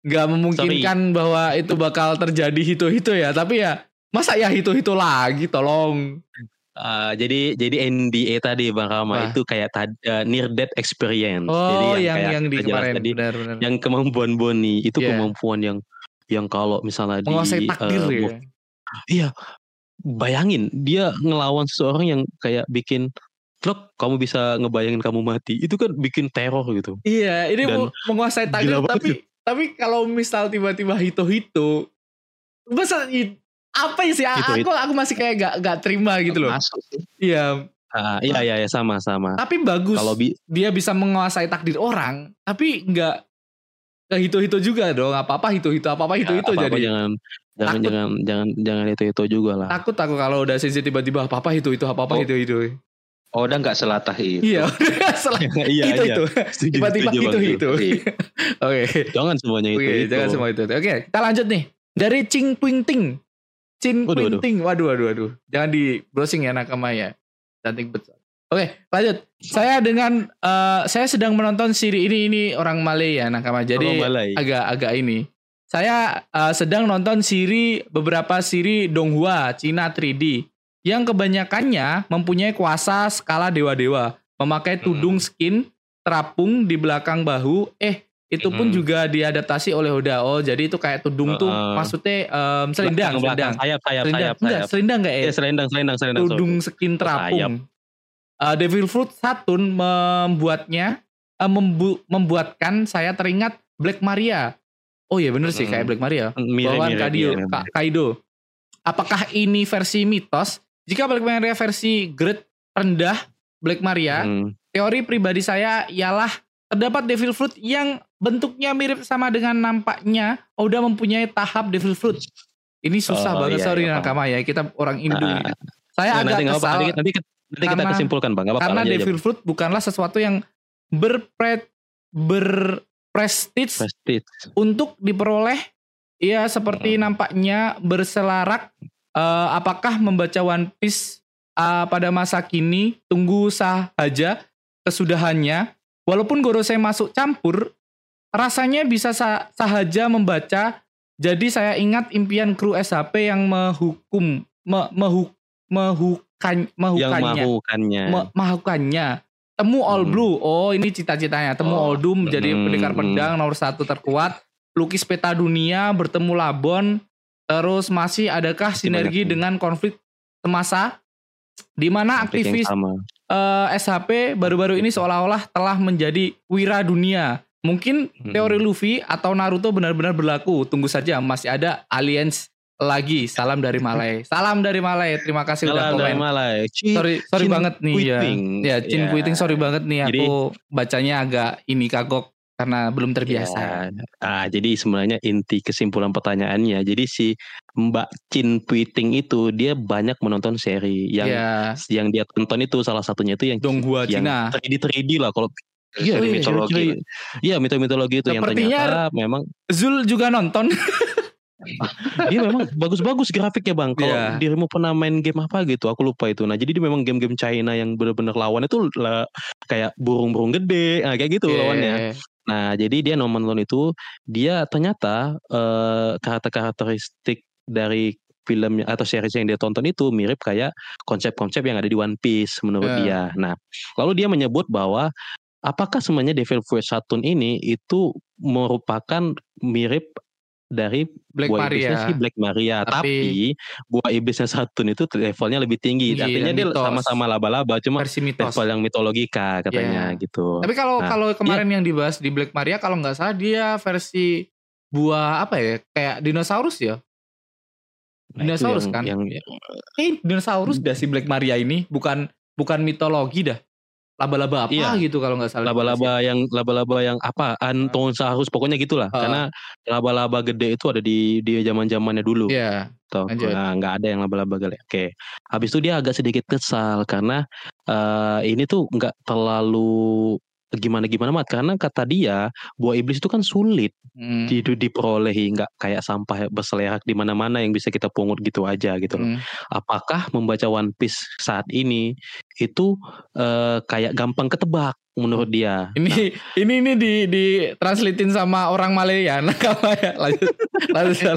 nggak memungkinkan bahwa itu bakal terjadi hitu-hitu ya. Tapi ya masa ya hitu-hitu lagi, tolong. ah, jadi jadi NDA tadi Bang Rama Wah. itu kayak tadi eh, near death experience. Oh, jadi yang kayak yang di kemarin, tadi, benar-benar. yang kemampuan Boni itu Iya. kemampuan yang yang kalau misalnya Menguasai di takdir eh, ya. Iya. Bayangin dia ngelawan seseorang yang kayak bikin Vlog, kamu bisa ngebayangin kamu mati. Itu kan bikin teror gitu. Iya, ini Dan mau menguasai takdir tapi tapi kalau misal tiba-tiba hito-hito masa apa sih Hito-hito. aku aku masih kayak gak gak terima gitu loh. Masuk sih. Iya, Ah, iya iya iya sama sama. tapi bagus Kalau bi dia bisa menguasai takdir orang, tapi nggak ke hito-hito juga dong. Apa-apa hito-hito, apa-apa hito-hito apa-apa jadi. jangan jangan Takut. jangan jangan jangan itu itu juga lah. Takut aku kalau udah sensitif tiba-tiba apa-apa hito-hito, apa-apa Oh. hito-hito. Oh, udah nggak selatah itu. Iya, Setelah iya itu iya. itu. Tiba-tiba setuju, Bang. hito-hito. Iya. Oke. Jangan semuanya itu. Oke, itu. jangan semua itu. Oke, kita lanjut nih. Dari Cing Twing Ting. Twing waduh. Ting. Waduh, waduh, waduh. Jangan di browsing ya nakama ya. Cantik betul. Oke, lanjut. Saya dengan eh, saya sedang menonton siri ini ini orang Malay ya nakama. Jadi agak-agak ini. Saya eh, sedang nonton siri beberapa siri Donghua Cina 3D yang kebanyakannya mempunyai kuasa skala dewa-dewa, memakai tudung skin terapung di belakang bahu. Eh, itu pun Hmm. juga diadaptasi oleh Oda. Oh, jadi itu kayak tudung tuh Heeh. maksudnya em, selendang, selendang. Sayap sayap Selendang, sayap enggak, sayap. selendang enggak ya? Iya selendang selendang selendang. tudung skin sayap. terapung. Uh, Devil Fruit Saturn membuatnya uh, membu- membuatkan saya teringat Black Maria. Oh iya bener sih Hmm. kayak Black Maria. Mirip Bawaan mirip. Kaido, mirip. Ka- Kaido. Apakah ini versi mitos? Jika Black Maria versi grade rendah Black Maria, Hmm. teori pribadi saya ialah terdapat Devil Fruit yang bentuknya mirip sama dengan nampaknya Oda mempunyai tahap Devil Fruit. Ini susah Oh, banget iya, sorry iya, Nakama ya kita orang Indo. Ah, ini. Saya Nah, agak nanti kesal Nanti, nanti, nanti kita Karena- kesimpulkan bang. Apa-apa. karena aja, Devil Fruit bukanlah sesuatu yang berpre berprestige Prestige. untuk diperoleh ya seperti Hmm. nampaknya berselarak eh, apakah membaca One Piece eh, pada masa kini tunggu saja kesudahannya walaupun Gorosei masuk campur rasanya bisa sa- sahaja membaca jadi saya ingat impian kru SHP yang menghukum me- mehu- mehukan Yang mehukannya mahukannya. me-. Temu All Hmm. Blue. Oh, ini cita-citanya. Temu Oh. All Doom menjadi Hmm, pendekar pedang nomor satu terkuat. lukis peta dunia bertemu Labon terus masih adakah sinergi banyak. dengan konflik semasa di mana aktivis eh, SHP baru-baru ini seolah-olah telah menjadi wira dunia. Mungkin Mm-mm. teori Luffy atau Naruto benar-benar berlaku. Tunggu saja masih ada aliens lagi. Salam dari Malay. Salam dari Malay. Terima kasih udah Salah dari komen. Malay. Sorry, sorry Chin banget nih ya. Ya, Chin Ya. Kuiting sorry banget nih Jadi- aku bacanya agak ini kagok karena belum terbiasa. Ya. Ah, jadi sebenarnya inti kesimpulan pertanyaannya, jadi si Mbak Chin Puiting itu dia banyak menonton seri yang ya, yang dia tonton itu salah satunya itu yang Donghua yang Cina. 3D 3D lah kalau Iya, Oh, iya. mitologi. Iya, mitologi itu yang Sepertinya- ternyata memang Zul juga nonton. dia memang bagus-bagus grafiknya bang. Kalau Iya. dirimu pernah main game apa gitu, aku lupa itu. Nah, jadi dia memang game-game China yang benar-benar lawan itu lah, kayak burung-burung gede, nah, kayak gitu lawannya. Nah, jadi dia nonton itu, dia ternyata eh, karakter-karakteristik dari film atau series yang dia tonton itu mirip kayak konsep-konsep yang ada di One Piece menurut Ya. dia. Nah, lalu dia menyebut bahwa apakah sebenarnya Devil Fruit Saturn ini itu merupakan mirip dari Black buah Maria. si Black Maria, Tapi- tapi, buah iblisnya Saturn itu levelnya lebih tinggi. Tinggi Artinya dia sama-sama laba-laba, cuma level yang mitologika katanya Iya. gitu. Tapi kalau Nah, kalau kemarin yang dibahas di Black Maria kalau nggak salah dia versi buah apa ya? Kayak dinosaurus ya? Nah, dinosaurus yang- kan? yang Eh, dinosaurus dah si Black Maria ini bukan bukan mitologi dah. Laba-laba apa Iya. gitu kalau nggak salah. laba-laba yang laba-laba yang apa Antonsaurus pokoknya gitulah Ah. karena laba-laba gede itu ada di di zaman-zamannya dulu Iya. Tuh, lanjut. nah, nggak ada yang laba-laba gede oke habis itu dia agak sedikit kesal karena eh, ini tuh nggak terlalu gimana gimana mat karena kata dia buah iblis itu kan sulit Hmm. di, diperolehi nggak kayak sampah berselerak di mana-mana yang bisa kita pungut gitu aja gitu loh Hmm. apakah membaca One Piece saat ini itu eh, kayak gampang ketebak menurut dia Ini ini ini di di translatein sama orang Malaya. Nah, ya? Lanjut. Lanjut Zal.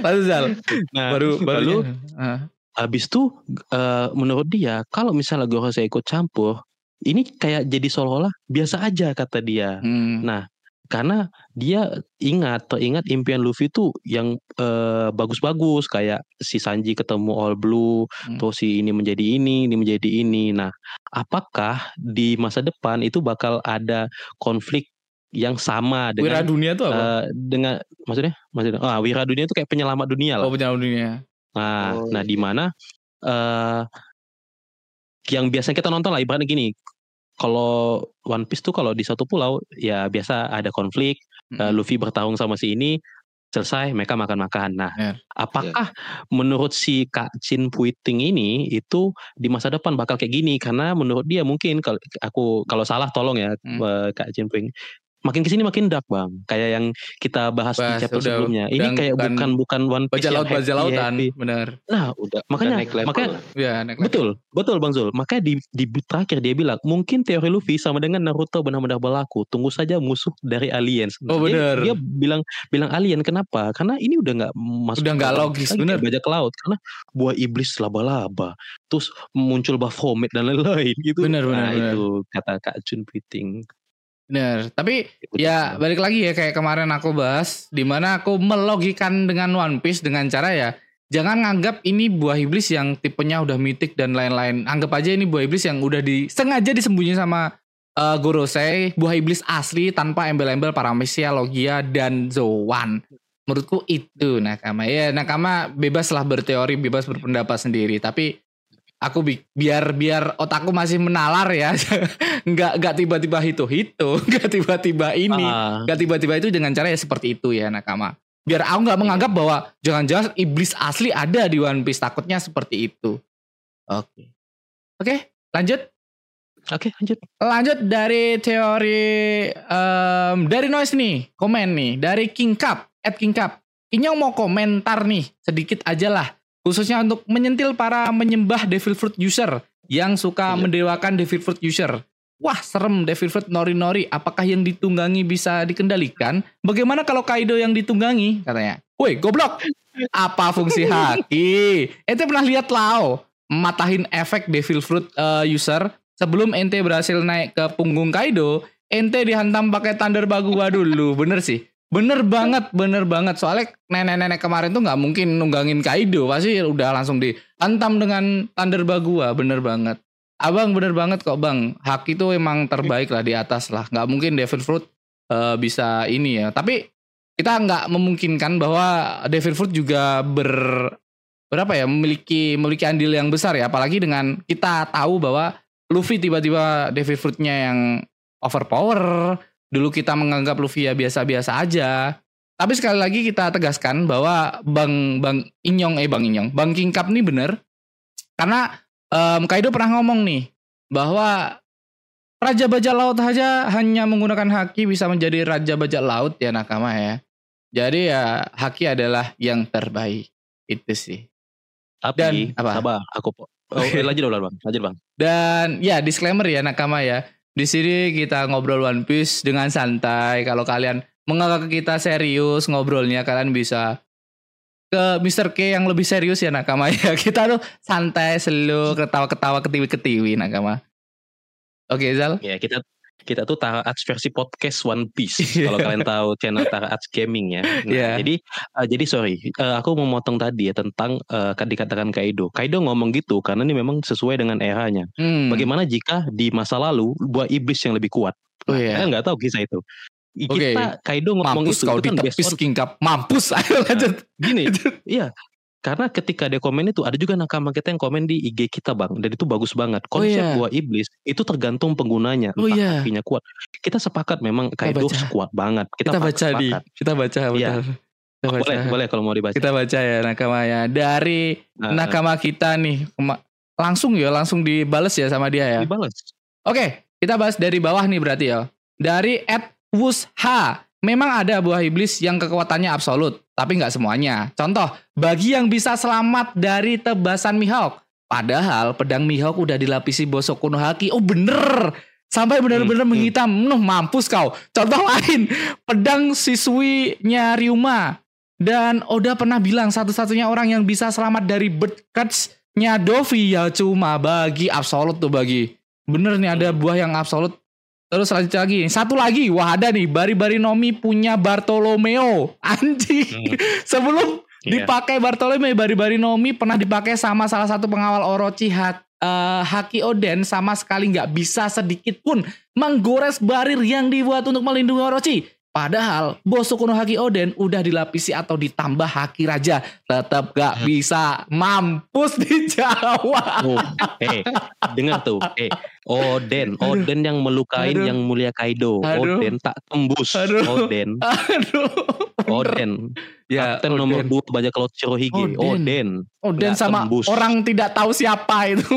Lanjut Zal. Nah, Baru baru lalu Ah. habis itu eh, menurut dia kalau misalnya Gorosei ikut campur ini kayak jadi seolah-olah biasa aja kata dia. Hmm. Nah, karena dia ingat teringat impian Luffy itu yang eh, bagus-bagus kayak si Sanji ketemu All Blue, Hmm. terus si ini menjadi ini, ini menjadi ini. Nah, apakah di masa depan itu bakal ada konflik yang sama Wira dengan dunia tuh apa? eh, dengan maksudnya maksudnya ah Wira dunia itu kayak penyelamat dunia lah. oh, penyelamat dunia. Nah, Oh, nah iya. di mana eh yang biasanya kita nonton lah ibaratnya gini. Kalau One Piece tuh kalau di satu pulau ya biasa ada konflik, eh, Mm. Luffy bertarung sama si ini, selesai mereka makan-makan. Nah, Ya. apakah menurut si Kak Chin Puiting ini itu di masa depan bakal kayak gini karena menurut dia mungkin kalau aku kalau salah tolong ya Hmm. eh, Kak Chin Puiting. Makin ke sini makin dark bang, kayak yang kita bahas, Bahas, di chapter udah- sebelumnya. udah Ini kayak bukan bukan bukan One Piece Baja yang laut baja happy- lautan, happy. bener. Nah, udah Udah makanya naik level. makanya Ya, naik level. betul, betul Bang Zul. Makanya di di terakhir dia bilang mungkin teori Luffy sama dengan Naruto benar-benar berlaku. Tunggu saja musuh dari aliens. Oh, Dia- bener. Dia, bilang bilang alien kenapa? Karena ini udah nggak masuk Udah nggak ke- logis, bener. kayak bajak laut karena buah iblis laba-laba. Terus muncul Baphomet dan lain-lain gitu. Bener, bener, nah, itu kata Kak Chun Piting. Bener. Tapi ya balik lagi ya kayak kemarin aku bahas di mana aku melogikan dengan One Piece dengan cara ya jangan nganggap ini buah iblis yang tipenya udah mitik dan lain-lain. Anggap aja ini buah iblis yang udah di sengaja disembunyiin sama eh, Gorosei, buah iblis asli tanpa embel-embel Paramecia, Logia dan Zoan. Menurutku itu Nakama. Ya Nakama bebas lah berteori, bebas berpendapat sendiri. Tapi aku bi- biar biar otakku masih menalar ya. nggak nggak tiba-tiba itu itu, nggak tiba-tiba ini. Gak tiba-tiba itu dengan cara ya seperti itu ya nakama. Biar aku nggak menganggap bahwa jangan-jangan iblis asli ada di One Piece. Takutnya seperti itu. Oke. Oke, lanjut. Oke, lanjut. Lanjut dari teori em, dari noise nih, komen nih dari King Cup, at King Cup. Inyong mau komentar nih, sedikit aja lah. Khususnya untuk menyentil para menyembah Devil Fruit user yang suka Iya. mendewakan Devil Fruit user. Wah serem Devil Fruit nori-nori, apakah yang ditunggangi bisa dikendalikan? Bagaimana kalau Kaido yang ditunggangi? Katanya. Woi goblok, apa fungsi haki? Ente pernah lihat Lao matahin efek Devil Fruit eh, user sebelum ente berhasil naik ke punggung Kaido, ente dihantam pakai Thunder Bagua dulu, bener sih. Bener banget, bener banget. Soalnya nenek-nenek kemarin tuh nggak mungkin nunggangin Kaido, pasti udah langsung dihantam dengan Thunder Bagua, bener banget. Abang bener banget kok bang, Haki itu emang terbaik lah di atas lah. Nggak mungkin Devil Fruit eh, bisa ini ya. Tapi kita nggak memungkinkan bahwa Devil Fruit juga ber berapa ya memiliki memiliki andil yang besar ya. Apalagi dengan kita tahu bahwa Luffy tiba-tiba Devil Fruitnya yang overpower. Dulu kita menganggap Luffy ya biasa-biasa aja. Tapi sekali lagi kita tegaskan bahwa Bang Bang Inyong eh Bang Inyong, Bang King Cup ini bener. Karena em, Kaido pernah ngomong nih bahwa Raja Bajak Laut aja hanya menggunakan haki bisa menjadi Raja Bajak Laut ya nakama ya. Jadi ya haki adalah yang terbaik. Itu sih. Tapi Dan apa? sabar, aku oh, eh, lanjut dulu bang, lanjut bang. Dan ya disclaimer ya nakama ya. Di sini kita ngobrol One Piece dengan santai. Kalau kalian menganggap kita serius ngobrolnya, kalian bisa ke Mr. K yang lebih serius ya nakama ya. Kita tuh santai, slow, ketawa-ketawa, ketiwi-ketiwi nakama. Oke Zal. Ya kita kita tuh Tara Arts versi podcast One Piece. Kalau kalian tahu channel Tara Arts Gaming ya. Nah, Iya. Jadi eh, jadi sorry, eh, aku mau motong tadi ya tentang kan dikatakan Kaido. Kaido ngomong gitu karena ini memang sesuai dengan eranya. Hmm. Bagaimana jika di masa lalu buah iblis yang lebih kuat? Oh, iya. Kita nggak tahu kisah itu. Kita Kaido ngomong Mampus itu, kau itu kan based on- King Cup. Mampus. Ayo lanjut. gini. iya. Karena ketika dia komen itu ada juga nakama kita yang komen di IG kita bang dan itu bagus banget konsep iya. buah iblis itu tergantung penggunanya Oh, entah iya. kakinya kuat kita sepakat memang Kaido kuat banget kita, Kita baca sepakat. di. Kita baca Iya. bentar. Kita Oh, baca. boleh boleh kalau mau dibaca Kita baca ya nakama ya. Dari Nah, nakama kita nih. Langsung ya, langsung dibales ya sama dia ya. dibalas Oke, kita bahas dari bawah nih berarti ya. Dari Ed Wusha. Memang ada buah iblis yang kekuatannya absolut, tapi nggak semuanya. Contoh, bagi yang bisa selamat dari tebasan Mihawk. Padahal pedang Mihawk udah dilapisi Bosoku no Haki. Oh bener! Sampai bener-bener Hmm, hmm. menghitam. Nuh mampus kau. Contoh lain, pedang siswinya Ryuma. Dan Oda pernah bilang satu-satunya orang yang bisa selamat dari bird cuts-nya Dovi ya cuma bagi absolut tuh bagi. Bener nih ada buah yang absolut. Terus lanjut lagi. Satu lagi. Wah ada nih. Bari-bari Nomi punya Bartolomeo. Anjing. Hmm. Sebelum Iya. dipakai Bartolomeo. Bari-bari Nomi pernah dipakai sama salah satu pengawal Orochi Hat, eh, Haki Oden. Sama sekali nggak bisa sedikit pun menggores barir yang dibuat untuk melindungi Orochi. Padahal Bosoku no Haki Oden udah dilapisi atau ditambah Haki Raja. Tetap gak bisa mampus dijawab. Oh, eh, dengar tuh. Eh, Oden, Oden yang melukain Aduh. yang mulia Kaido. Aduh. Oden tak tembus. Aduh. Oden, Aduh. Oden. Ya, Kapten nomor Oden. dua bajak laut Shirohige. Oden. Oden. Oden sama tembus. orang tidak tahu siapa itu.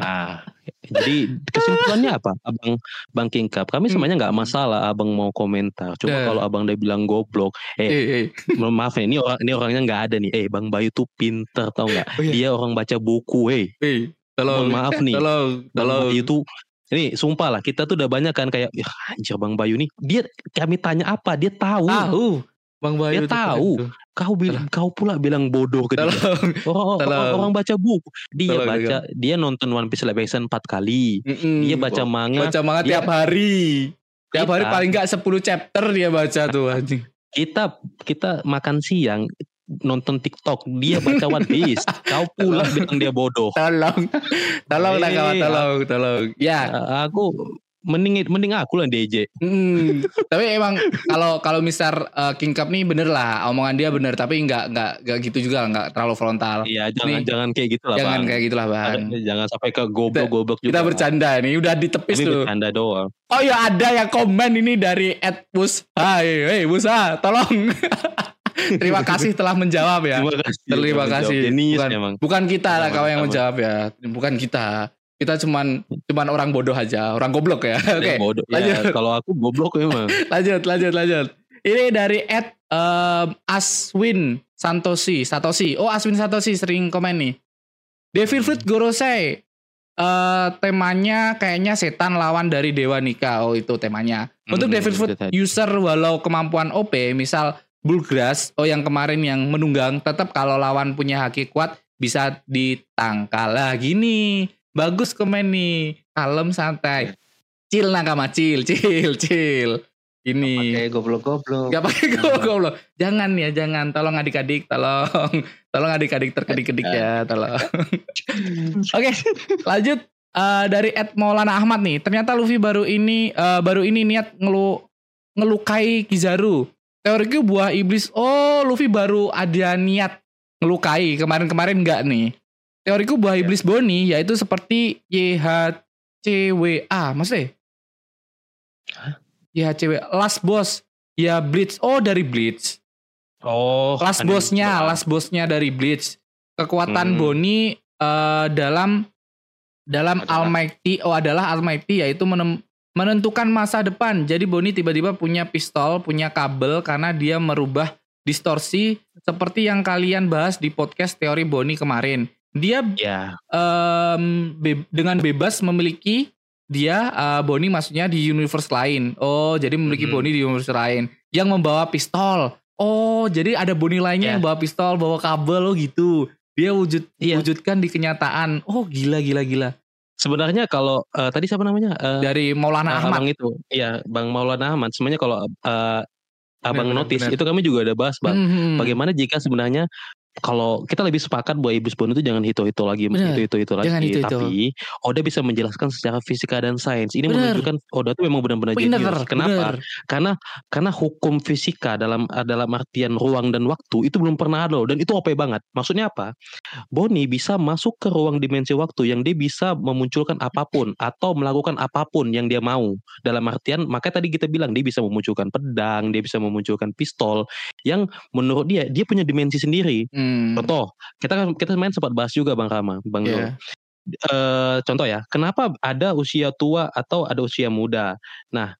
Nah, jadi kesimpulannya apa, Abang Bang King Cup? Kami sebenarnya nggak masalah Abang mau komentar. Cuma Hmm. Nah. kalau Abang udah bilang goblok, eh eh, eh. maaf ya, ini orang ini orangnya nggak ada nih. Eh, Bang Bayu tuh pinter tau nggak? Oh, iya. Dia orang baca buku, eh. Eh, tolong, Mohon maaf nih. tolong, Bang tolong. Bayu tuh ini sumpah lah kita tuh udah banyak kan kayak "Ih, anjir Bang Bayu nih dia kami tanya apa dia tahu Tahu, Bang Bayu Dia tahu. tuh. kau bilang kau pula bilang bodoh ke dia Tolong. orang, orang, Tolong. orang baca buku dia Tolong, baca dia nonton One Piece live action 4 kali Mm-mm. dia baca manga baca manga dia- tiap hari. Tiap hari Kita- paling enggak 10 chapter dia baca tuh anjing. kita kita makan siang nonton TikTok dia baca One Piece kau pula bilang dia bodoh Tolong. Tolong lah kawan, tolong, tolong. Ya, A- aku mending mending aku lah DJ Mm, tapi emang kalau kalau Mister uh, King Cup nih bener lah omongan dia bener tapi nggak nggak nggak gitu juga nggak terlalu frontal. Iya jangan Nih. jangan kayak gitu lah jangan bang. kayak gitulah bang. Ada- jangan sampai ke goblok goblok juga kita bercanda nih udah ditepis tapi tuh. bercanda doang. Oh ya ada yang komen ini dari Ed Bus Hai hey Busa tolong. Terima kasih telah menjawab ya. Terima kasih Terima kasih. Bukan- emang. bukan kita lah kawan yang menjawab ya. Bukan kita kita cuman cuman orang bodoh aja orang goblok ya. Oke Yang bodoh. Ya, kalau aku goblok emang lanjut lanjut lanjut. Ini dari Ed em, Aswin Santoshi Satoshi. Oh Aswin Satoshi sering komen nih. Devil Fruit Gorosei eh temanya kayaknya setan lawan dari Dewa Nika. Oh itu temanya. Untuk Hmm, Devil Fruit itu tadi. user walau kemampuan OP misal Bulgras oh yang kemarin yang menunggang tetap kalau lawan punya haki kuat bisa ditangkal. Lah gini bagus komen nih kalem santai chill nakama chill chill chill Ini Kayak goblok-goblok. Gak pakai goblok. Jangan ya, jangan. Tolong adik-adik, tolong. Tolong adik-adik terkedik-kedik ya, tolong. Oke, lanjut Eh, dari Ed Maulana Ahmad nih. Ternyata Luffy baru ini eh, baru ini niat ngelu ngelukai Kizaru. Teoriku buah iblis. Oh, Luffy baru ada niat ngelukai. Kemarin-kemarin enggak nih. Teoriku buah iblis Boni yaitu seperti YHCWA. Maksudnya? YHCW last boss ya Blitz oh dari Blitz Oh, last bossnya last bossnya dari Blitz kekuatan Hmm. Boni eh, dalam dalam Adalah. Almighty oh adalah Almighty yaitu menem- menentukan masa depan jadi Boni tiba-tiba punya pistol punya kabel karena dia merubah distorsi seperti yang kalian bahas di podcast teori Boni kemarin dia Ya, em, be- dengan bebas memiliki dia eh, Bonnie maksudnya di universe lain. Oh, jadi memiliki Mhm. Bonnie di universe lain yang membawa pistol. Oh, jadi ada Bonnie lainnya Ya. yang bawa pistol, bawa kabel oh gitu. Dia wujud Iya. wujudkan di kenyataan. Oh, gila gila gila. sebenarnya kalau eh, tadi siapa namanya? Eh, Dari Maulana Ahmad. Abang itu, iya Bang Maulana Ahmad. Sebenarnya kalau eh, abang Benar, notice benar. itu kami juga ada bahas bang. Mhm. Bagaimana jika sebenarnya kalau kita lebih sepakat bahwa iblis Bond itu jangan hito-hito lagi, Benar. hito-hito lagi, Jangan hito-hito. tapi Oda bisa menjelaskan secara fisika dan sains. Ini Benar. menunjukkan Oda itu memang benar-benar Bener, jenius. Kenapa? bener. Karena karena hukum fisika dalam dalam artian ruang dan waktu itu belum pernah ada loh dan itu OP banget. Maksudnya apa? Boni bisa masuk ke ruang dimensi waktu yang dia bisa memunculkan apa pun atau melakukan apa pun yang dia mau. Dalam artian makanya tadi kita bilang dia bisa memunculkan pedang, dia bisa memunculkan pistol yang menurut dia dia punya dimensi sendiri. Hmm. Contoh, kita kan kita main sempat bahas juga Bang Rama, Bang Zul. Iya. Eh, contoh ya, kenapa ada usia tua atau ada usia muda? Nah,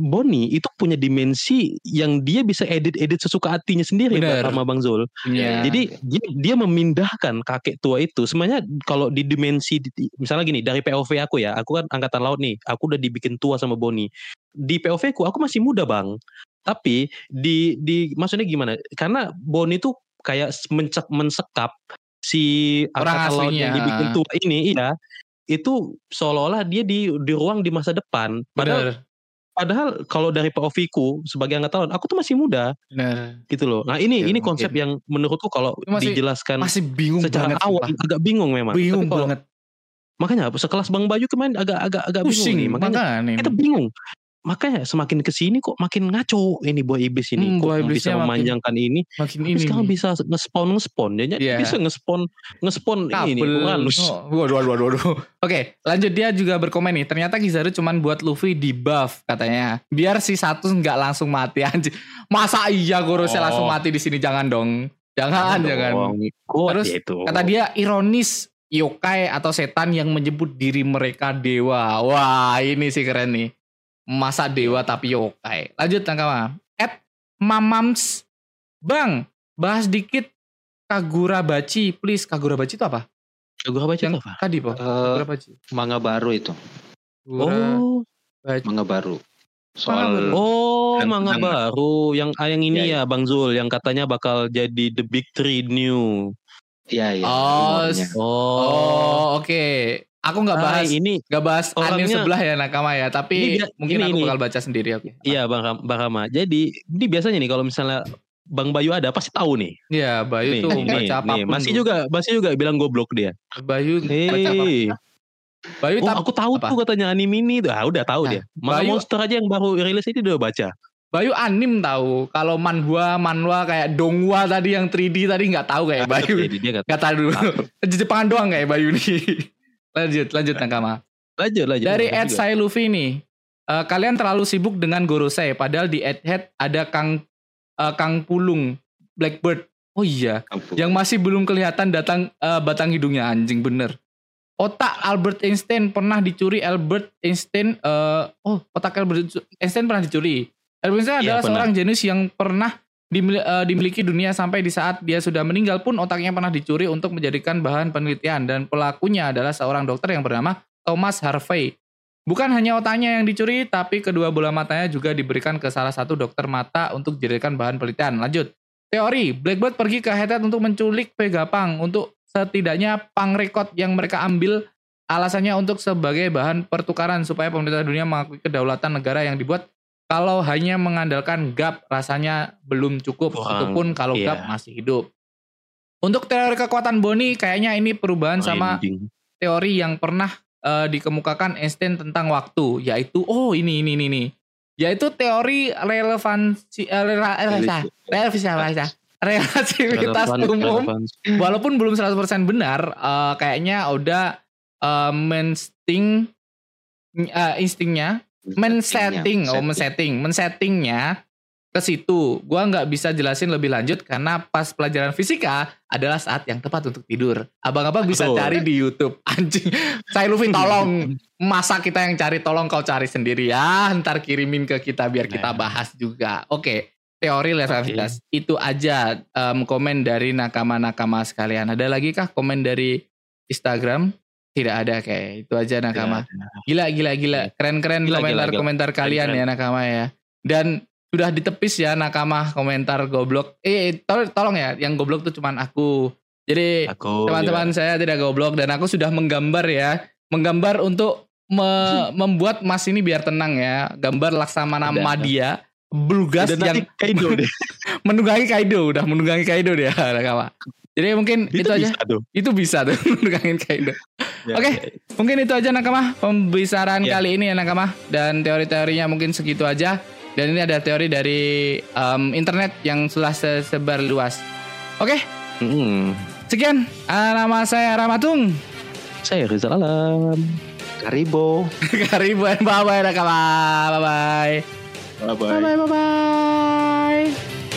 Boni itu punya dimensi yang dia bisa edit-edit sesuka hatinya sendiri Bener. Sama Bang Zul. Iya. Jadi dia, dia memindahkan kakek tua itu. Sebenarnya kalau di dimensi di- misalnya gini dari POV aku ya, aku kan angkatan laut nih, aku udah dibikin tua sama Boni. Di POV ku aku masih muda bang, tapi di di maksudnya gimana? Karena Boni itu kayak mencek mensekap si Orang angkatan laut aslinya. yang dibikin tua ini, iya itu seolah-olah dia di di ruang di masa depan. Padahal bener. padahal kalau dari POV ku sebagai angkatan laut, aku tuh masih muda Bener. gitu loh. Nah ini Ya, ini konsep mungkin. yang menurutku kalau Masih- dijelaskan Masih bingung secara banget. awal sumpah. agak bingung memang. Bingung Tapi kalau- banget. Makanya sekelas Bang Bayu kemarin agak agak agak bingung Pusing. nih. Makanya Makanya. kita bingung. Makanya semakin ke sini kok makin ngaco ini buah iblis ini. Hmm, kok buah bisa iblisnya makin- memanjangkan ini. Makin Tapi ini. sekarang nih. bisa ngespon ngespon. Dia Iya. bisa ngespon ngespon ini. Uranus. Oh, waduh, waduh, waduh, waduh. Oke, lanjut dia juga berkomen nih. Ternyata Kizaru cuman buat Luffy di buff katanya. Biar si satu nggak langsung mati anjir. Masa iya Gorosei Oh. langsung mati di sini? Jangan dong. Jangan, jangan. Kuat Terus itu. Kata dia ironis yokai atau setan yang menyebut diri mereka dewa. Wah, ini sih keren nih. Masa dewa tapi yokai. Lanjut Nakama. At Mamams. Bang, bahas dikit Kagura Bachi, please. Kagura Bachi itu apa? Gue baca itu apa? tadi, Po. Eh, Kagura Bachi. manga baru itu, Kagura Oh, Bachi. manga baru. Manga Soal baru. oh, manga baru yang ah, yang ini Iya, ya Bang Zul yang katanya bakal jadi the big three new. ya ya. Oh. Oh, Oh, oke. Aku nggak bahas Ah, ini nggak bahas anime orangnya- sebelah ya Nakama ya, tapi Ini mungkin ini- aku ini. bakal baca sendiri oke. Iya Bang Bang Rama. Jadi ini biasanya nih kalau misalnya Bang Bayu ada pasti tahu nih. Iya, Bayu nih, tuh nih, baca nih, nih. Masih tuh. juga masih juga bilang goblok dia. Bayu baca. Hei, Bayu oh, aku tahu apa? tuh katanya anime ini. Ah, udah tahu Nah, dia. Manga Bayu- Monster aja yang baru rilis ini udah baca. Bayu anim tahu. Kalau manhwa, manhwa kayak dongwa tadi yang 3D tadi nggak tahu kayak Bayu. Nggak Nggak tahu dulu. Jepangan doang kayak Bayu nih. Lanjut, lanjut Nakama. lanjut lanjut. Dari Ed saya Luffy nih. Eh, kalian terlalu sibuk dengan Gorosei padahal di Ed Head ada Kang eh, Kang Pulung Blackbird. Oh iya, Ampun. yang masih belum kelihatan datang eh, batang hidungnya anjing bener. Otak Albert Einstein pernah dicuri Albert Einstein eh oh otak Albert Einstein pernah dicuri. Albert Einstein Iya, adalah pernah. seorang jenius yang pernah eh, dimiliki dunia sampai di saat dia sudah meninggal pun otaknya pernah dicuri untuk menjadikan bahan penelitian dan pelakunya adalah seorang dokter yang bernama Thomas Harvey. Bukan hanya otaknya yang dicuri, tapi kedua bola matanya juga diberikan ke salah satu dokter mata untuk dijadikan bahan penelitian. Lanjut. Teori, Blackbird pergi ke Head untuk menculik Vegapunk untuk setidaknya pang record yang mereka ambil alasannya untuk sebagai bahan pertukaran supaya pemerintah dunia mengakui kedaulatan negara yang dibuat kalau hanya mengandalkan gap rasanya belum cukup ataupun kalau iya. gap masih hidup. Untuk teori kekuatan Boni kayaknya ini perubahan sama Ending. teori yang pernah eh, dikemukakan Einstein tentang waktu yaitu oh ini ini ini ini yaitu teori relevansi rela- rela- relativitas umum relevan. walaupun belum 100% benar eh, kayaknya udah eh, mensting eh, instingnya men-setting oh men-setting. men-settingnya ke situ. Gua nggak bisa jelasin lebih lanjut karena pas pelajaran fisika adalah saat yang tepat untuk tidur. Abang-abang bisa Betul. cari di YouTube. Anjing. Saya Luffy tolong. Masa kita yang cari tolong kau cari sendiri ya. Ntar kirimin ke kita biar kita Nah. bahas juga. Oke teori relativitas itu aja em, komen dari nakama-nakama sekalian. Ada lagi kah komen dari Instagram tidak ada kayak itu aja nakama Gila gila gila. Keren-keren Gila, gila, komentar gila. komentar kalian Keren, ya nakama ya. Dan sudah ditepis ya nakama komentar goblok. Eh tol- tolong ya yang goblok tuh cuman aku. Jadi teman-teman saya tidak goblok dan aku sudah menggambar ya. Menggambar untuk me- membuat Mas ini biar tenang ya. Gambar Laksamana Udah. Madia Blugas Udah yang Kaido deh. menunggangi Kaido udah menunggangi Kaido dia nakama. Jadi mungkin itu, aja. bisa tuh. Itu bisa tuh menunggangin Kaido. Oke. Mungkin itu aja nakama pembicaraan Ya. kali ini ya nakama dan teori-teorinya mungkin segitu aja. Dan ini ada teori dari em, internet yang telah sebar luas. Oke, Mm-mm. sekian. Ah, nama saya Ramatung. Saya Rizal Alam. Karibo. Karibuan bye bye nakama. Bye bye. Bye Bye bye bye bye.